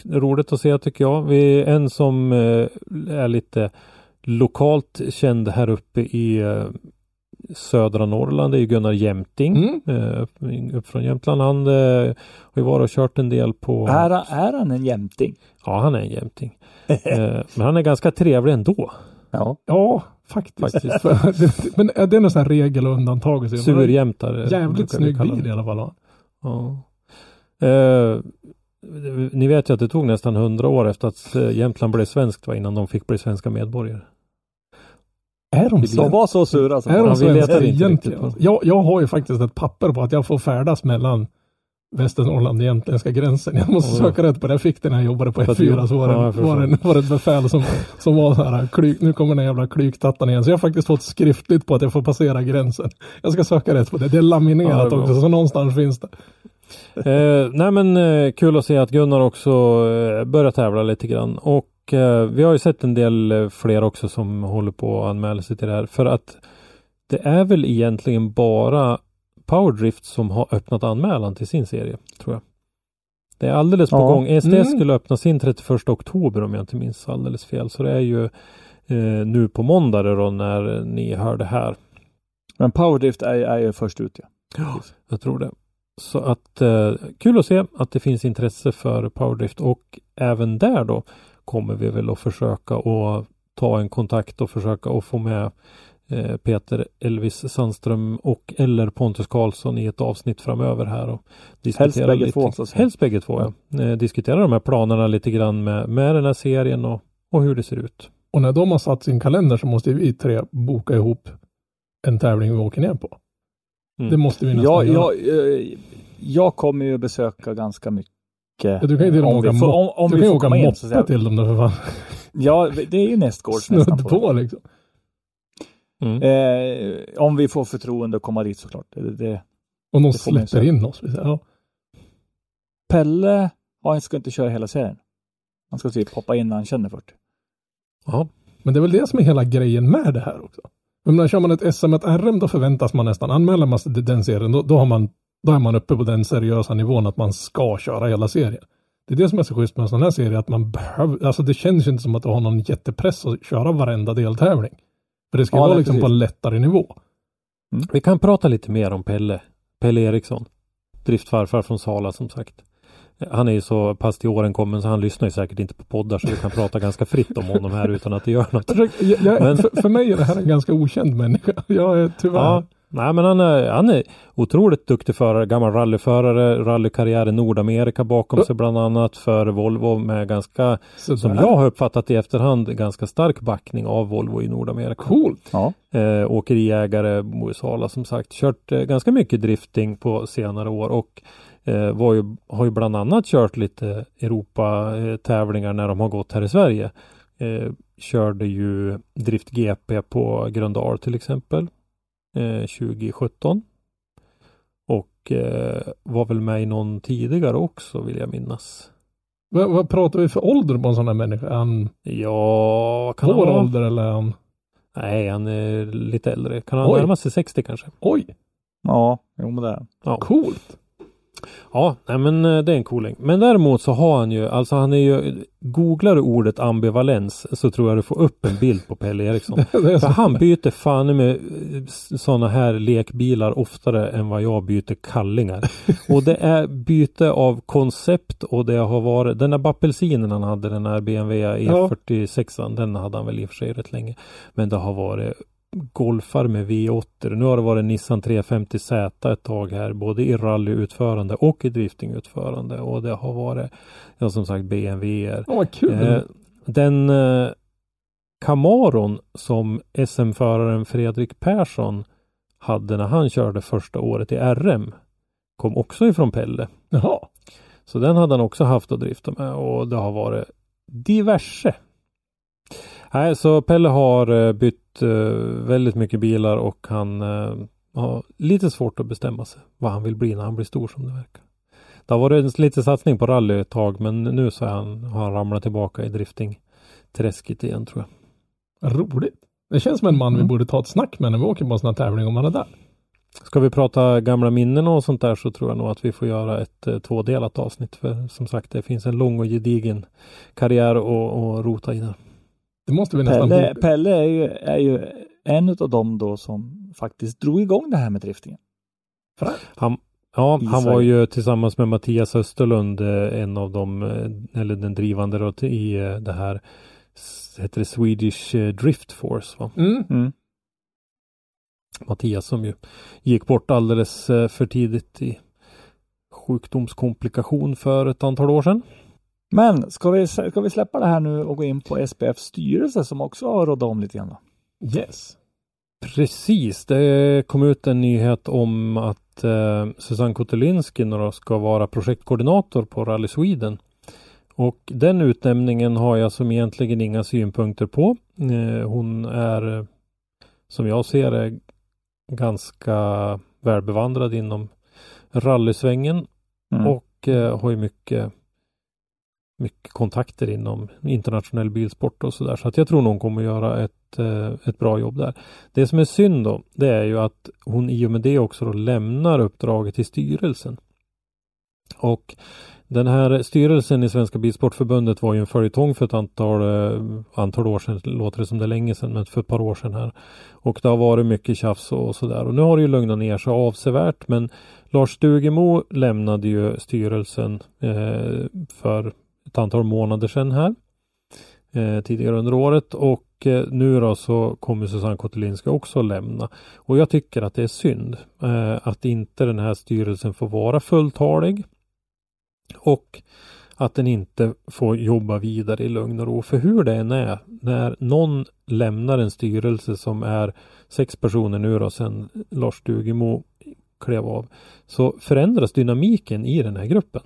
C: roligt att se tycker jag. Vi är en som eh, är lite lokalt känd här uppe i eh, södra Norrland. Det är ju Gunnar Jämting.
B: Mm.
C: Eh, upp, upp från Jämtland. Han eh, har ju varit och kört en del på...
A: Är, han- är han en jämting?
C: Ja, han är en jämting. eh, men han är ganska trevlig ändå.
A: Ja.
B: Ja, faktiskt.
C: Faktiskt.
B: Men är det någon sån här regel och undantag? Så-
C: Surjämtare.
B: Jävligt snygg bil i alla fall.
C: Ja. Eh, ni vet ju att det tog nästan hundra år efter att eh, Jämtland blev svenskt va, innan de fick bli svenska medborgare.
B: Är de
A: De var så sura. som
B: Är de
C: Ja, inte
B: egentligen?
C: riktigt.
B: Jag, jag har ju faktiskt ett papper på att jag får färdas mellan Västernorrland och jämtländska gränsen. Jag måste söka rätt på det. Jag fick det när jag jobbade på
C: För att
B: F4.
C: du-
B: Så var det,
C: ja,
B: var det, var det ett befäl som, som var så här, klyk, nu kommer den jävla klyktattan igen. Så jag har faktiskt fått skriftligt på att jag får passera gränsen. Jag ska söka rätt på det. Det är
C: Ja,
B: laminerat
C: det är
B: också, så någonstans finns det.
C: Eh, nej men eh, kul att se att Gunnar också eh, börjar tävla lite grann. Och eh, vi har ju sett en del eh, fler också som håller på att anmäla sig till det här. För att det är väl egentligen bara Powerdrift som har öppnat anmälan till sin serie, tror jag. Det är alldeles på
A: Ja.
C: gång. SDS
B: Mm.
C: skulle öppna sin 31 oktober om jag inte minns alldeles fel. Så det är ju eh, nu på måndag då när ni hör det här.
A: Men Powerdrift är, är ju först ut. Ja.
C: Jag tror det. Så att eh, kul att se att det finns intresse för Powerdrift och även där då kommer vi väl att försöka att ta en kontakt och försöka att få med eh, Peter Elvis Sandström och eller Pontus Karlsson i ett avsnitt framöver här och diskutera
A: bägge
C: lite.
A: två, så att säga.
C: Helst bägge två, ja. Eh, diskutera de här planerna lite grann med, med den här serien och, och hur det ser ut.
B: Och när de har satt sin kalender så måste vi tre boka ihop en tävling vi åker ner på.
C: Mm.
B: Det måste vi nästan
A: Jag,
B: göra.
A: jag, eh, jag kommer ju besöka ganska mycket.
B: Ja, du kan ju till och med åka,
A: om, om
B: du kan.
A: Så
B: moppe till dem då för fan.
A: Ja, det är ju nästgårds nästan.
B: Snudd
A: På.
B: på liksom.
C: Mm.
A: Eh, om vi får förtroende att komma dit såklart. Det, det. Man ju
B: släpper in oss. Ja.
A: Pelle han ska inte köra hela serien. Han ska typ hoppa in när han känner för det.
C: Ja,
B: Men det är väl det som är hela grejen med det här också. Men när kör man ett SM, ett RM, då förväntas man nästan, anmäler man sig till den serien, då, då, har man, då är man uppe på den seriösa nivån att man ska köra hela serien. Det är det som är så schysst med en sån här serie, att man behöver, alltså det känns inte som att du har någon jättepress att köra varenda deltävling. För det ska
A: Ja,
B: vara liksom på
A: precis.
B: en lättare nivå.
C: Vi kan prata lite mer om Pelle. Pelle Eriksson. Driftfarfar från Sala som sagt. Han är ju så pass till åren kommen så han lyssnar ju säkert inte på poddar så vi kan prata ganska fritt om honom här utan att det gör något.
B: Jag, jag,
C: Men-
B: för, för mig är det här en ganska okänd människa. Jag är tyvärr.
C: Ja, nej men han är, han är otroligt duktig förare, gammal rallyförare, rallykarriär i Nordamerika bakom sig bland annat för Volvo med ganska, som jag har uppfattat i efterhand, ganska stark backning av Volvo i Nordamerika.
B: Coolt.
A: Ja.
C: eh, åkeriägare Mo i Sala som sagt kört eh, ganska mycket drifting på senare år och var ju, har ju bland annat kört lite Europa eh, tävlingar när de har gått här i Sverige. Eh, körde ju Drift GP på Gröndal till exempel eh, 2017. Och eh, var väl med i någon tidigare också vill jag minnas.
B: Vad, vad pratar vi för ålder på en sån här människa? Är han
C: Ja, kan han
B: vår
C: vara?
B: ålder eller han...
C: Nej, han är lite äldre. Kan han
B: Oj.
C: närma sig 60 kanske?
B: Oj,
A: Ja, jo men det är han.
C: Ja.
B: coolt.
C: Ja, nej men eh, det är en cooling. Men däremot så har han ju, alltså han är ju, googlar du ordet ambivalens så tror jag du får upp en bild på Pelle Eriksson. För
B: så.
C: han byter fan med sådana här lekbilar oftare än vad jag byter kallingar. Och det är byte av koncept och det har varit, den där apelsinen han hade, den här BMW E46, den hade han väl i och för sig rätt länge. Men det har varit Golfar med V8. Nu har det varit Nissan 350Z ett tag här, både i rallyutförande och i driftingutförande. Och det har varit, ja som sagt, BMW.
B: Åh, vad kul.
C: Eh, den eh, Camaron som SM-föraren Fredrik Persson hade när han körde första året i RM kom också ifrån Pelle.
B: Jaha.
C: Så den hade han också haft att drifta med och det har varit diverse. Nej, så Pelle har eh, bytt eh, väldigt mycket bilar och han eh, har lite svårt att bestämma sig vad han vill bli när han blir stor som det verkar. Det har varit lite satsning på rally ett tag men nu så han, har han ramlat tillbaka i drifting-träsket igen tror jag.
B: Roligt. Det känns som en man vi
C: Mm.
B: borde ta ett snack med när vi åker på en sån här tävling om han är där.
C: Ska vi prata gamla minnen och sånt där så tror jag nog att vi får göra ett eh, tvådelat avsnitt. För som sagt det finns en lång och gedigen karriär att rota i där.
B: Det måste vi nästan
A: Pelle. Pelle är, ju, är ju en av dem då som faktiskt drog igång det här med driftingen.
C: Han, ja, han var ju tillsammans med Mattias Österlund eh, en av dem, eh, eller den drivande då, i eh, det här, heter det Swedish Drift Force va?
B: Mm.
A: Mm.
C: Mattias som ju gick bort alldeles för tidigt i sjukdomskomplikation för ett antal år sedan.
A: Men ska vi, ska vi släppa det här nu och gå in på SPFs styrelse som också har råddat om lite grann? Då?
B: Yes.
C: Precis, det kom ut en nyhet om att eh, Susanne Kotelinski då ska vara projektkoordinator på Rally Sweden. Och den utnämningen har jag som egentligen inga synpunkter på. Eh, hon är, som jag ser det, ganska välbevandrad inom rallysvängen
A: Mm.
C: och eh, har ju mycket mycket kontakter inom internationell bilsport och sådär. Så att jag tror nog hon kommer att göra ett, eh, ett bra jobb där. Det som är synd då, det är ju att hon i och med det också då lämnar uppdraget till styrelsen. Och den här styrelsen i Svenska Bilsportförbundet var ju en följetong för ett antal, eh, antal år sedan, låter det som det är länge sedan, men för ett par år sedan här. Och det har varit mycket tjafs och sådär. Och nu har det ju lugnat ner sig avsevärt, men Lars Stugemo lämnade ju styrelsen eh, för ett antal månader sedan här. Eh, tidigare under året och eh, nu då så kommer Susanne Kotelinska också lämna. Och jag tycker att det är synd eh, att inte den här styrelsen får vara fulltalig. Och att den inte får jobba vidare i lugn och ro. För hur det än är, när någon lämnar en styrelse som är sex personer nu då sedan Lars Dugemo klev av, så förändras dynamiken i den här gruppen.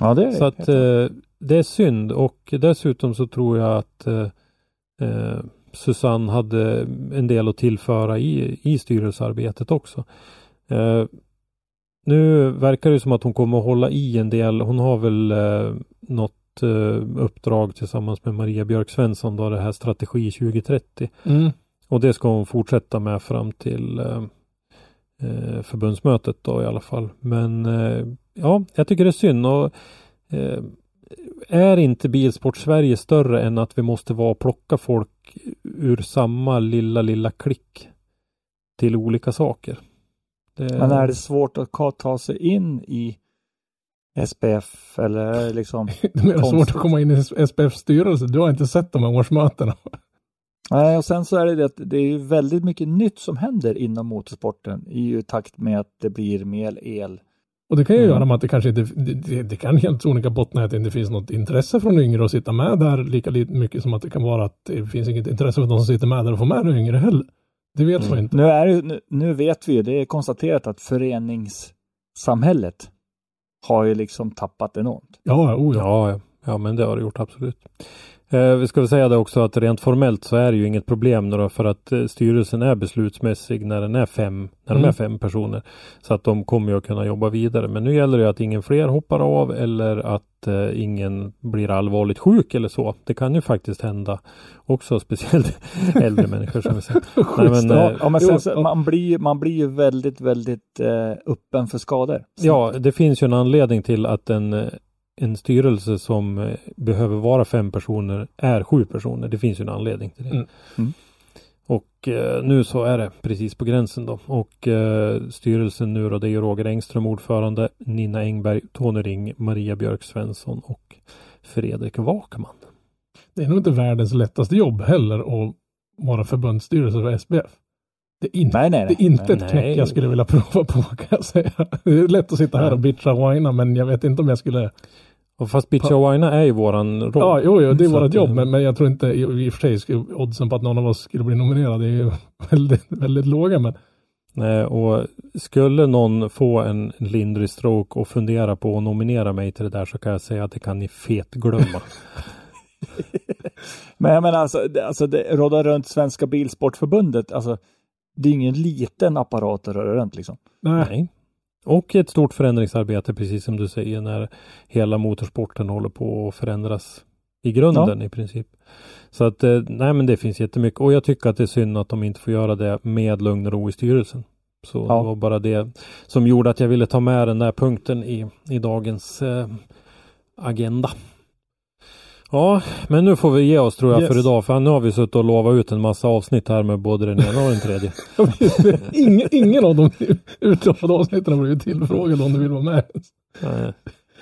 A: Ja, det är
C: Så att eh, det är synd och dessutom så tror jag att eh, eh, Susanne hade en del att tillföra i, i styrelsearbetet också. Eh, nu verkar det som att hon kommer att hålla i en del. Hon har väl eh, något eh, uppdrag tillsammans med Maria Björk Svensson då det här Strategi 2030.
B: Mm.
C: Och det ska hon fortsätta med fram till eh, eh, förbundsmötet då i alla fall. Men eh, ja, jag tycker det är synd. Och, eh, är inte Bilsport Sverige större än att vi måste vara och plocka folk ur samma lilla, lilla klick till olika saker? Det...
A: Men är det svårt att ta sig in i SPF eller liksom?
B: Det är svårt att komma in i SPFs styrelse. Du har inte sett de här årsmötena.
A: Nej, och sen så är det det att det är väldigt mycket nytt som händer inom motorsporten i takt med att det blir mer el.
B: Och det kan ju
A: Mm.
B: göra med att det kanske inte, det, det, det kan helt sonika bottna att det inte finns något intresse från yngre att sitta med där lika lite mycket som att det kan vara att det finns inget intresse för de som sitter med där att få med de yngre heller. Det vet man inte.
A: Nu, är nu, nu vet vi ju, det är konstaterat att föreningssamhället har ju liksom tappat enormt.
B: Ja, oh ja.
C: Ja, ja. Ja, men det har det gjort absolut. Eh, vi ska väl säga det också att rent formellt så är det ju inget problem då för att eh, styrelsen är beslutsmässig när den är fem, när de
B: Mm.
C: är fem personer. Så att de kommer ju att kunna jobba vidare. Men nu gäller det att ingen fler hoppar av eller att eh, ingen blir allvarligt sjuk eller så. Det kan ju faktiskt hända också, speciellt äldre människor som vi säger. Nej, men, eh,
A: ja, men sen, så, man, blir, man blir ju väldigt, väldigt eh, öppen för skador. Så-
C: Ja, det finns ju en anledning till att en, eh, en styrelse som eh, behöver vara fem personer är sju personer. Det finns ju en anledning till det.
B: Mm.
A: Mm.
C: Och eh, nu så är det precis på gränsen då. Och eh, styrelsen nu då, det är ju Roger Engström ordförande, Nina Engberg, Tony Ring, Maria Björk Svensson och Fredrik Wakman.
B: Det är nog inte världens lättaste jobb heller att vara förbundsstyrelse för SPF. Det är inte,
A: Nej, nej, nej.
B: det är inte ett knäck jag skulle vilja prova på kan jag säga. Det är lätt att sitta här och bitcha och whina men jag vet inte om jag skulle
C: Och fast Bitcha och Wina är ju våran roll.
B: Ja, jo, jo det är
C: Så att,
B: jobb,
C: eh,
B: men, men jag tror inte i, i och för sig skulle, oddsen på att någon av oss skulle bli nominerad är ju väldigt, väldigt låga. Men
C: Nej, och skulle någon få en lindrig stroke och fundera på att nominera mig till det där så kan jag säga att det kan ni fet glömma.
A: Men jag menar alltså, det, alltså det rådar runt Svenska Bilsportförbundet, alltså det är ingen liten apparat att röra runt liksom.
B: nej,
C: Nej. Och ett stort förändringsarbete, precis som du säger, när hela motorsporten håller på att förändras i grunden i princip. Så att, eh, nej men det finns jättemycket. Och jag tycker att det är synd att de inte får göra det med lugn och ro i styrelsen. Så
A: Ja.
C: det var bara det som gjorde att jag ville ta med den där punkten i, i dagens eh, agenda. Ja, men nu får vi ge oss tror jag
B: Yes.
C: för idag. För nu har vi suttit och lovat ut en massa avsnitt här med både den ena och den tredje.
B: ingen, ingen av de utlovade avsnitten har blivit tillfrågade om du vill vara med.
C: Nej.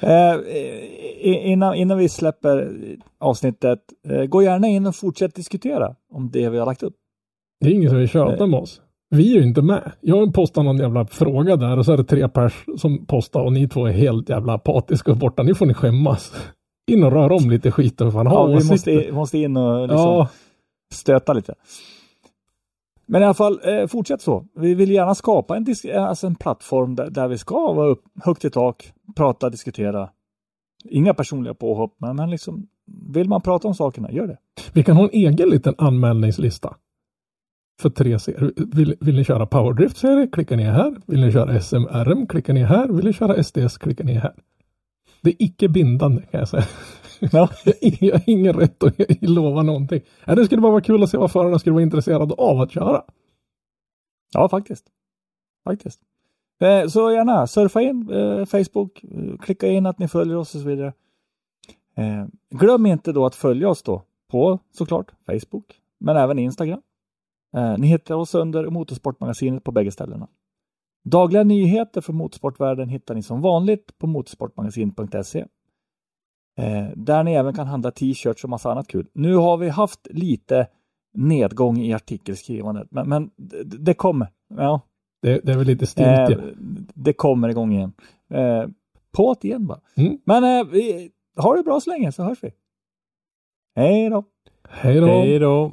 A: Eh, innan, innan vi släpper avsnittet, eh, gå gärna in och fortsätt diskutera om det vi har lagt upp.
B: Det är ingen som vill köta med oss. Vi är ju inte med. Jag postar någon jävla fråga där och så är det tre pers som postar och ni två är helt jävla apatiska och borta. Nu får ni skämmas. In och rör om lite skit och fan ha
A: Ja, vi
B: åsikter.
A: måste, in- måste in och liksom
B: Ja,
A: stöta lite. Men i alla fall, eh, fortsätt så. Vi vill gärna skapa en, eh, alltså en plattform där, där vi ska vara upp, högt i tak, prata, diskutera. Inga personliga påhopp, men, men liksom, vill man prata om sakerna, gör det.
B: vi kan ha en egen liten anmälningslista. För tre serier. Vill, vill ni köra powerdrift-serie? Klicka ner här. Vill ni köra SMRM? Klicka ner här. Vill ni köra SDS? Klicka ner här. Det är icke bindande kan jag säga.
A: Ja.
B: jag har ingen rätt att lova någonting. Det skulle bara vara kul att se vad förarna skulle vara intresserade av att köra.
A: Ja, faktiskt. Faktiskt. Eh, så gärna surfa in eh, Facebook, eh, klicka in att ni följer oss och så vidare. Glöm inte då att följa oss då på såklart Facebook, men även Instagram. Ni hittar oss under Motorsportmagasinet på bägge ställena. Dagliga nyheter från motorsportvärlden hittar ni som vanligt på motorsportmagasin.se. Eh, där ni även kan handla t-shirts och massa annat kul. Nu har vi haft lite nedgång i artikelskrivandet, men, men det, kommer. Ja,
B: Det, det är väl lite
A: eh,
B: stiltje.
A: det kommer igång igen. Eh, på det igen bara.
B: Mm.
A: Men eh, vi, ha det bra så länge så hörs vi.
B: Hej då.
C: Hej då!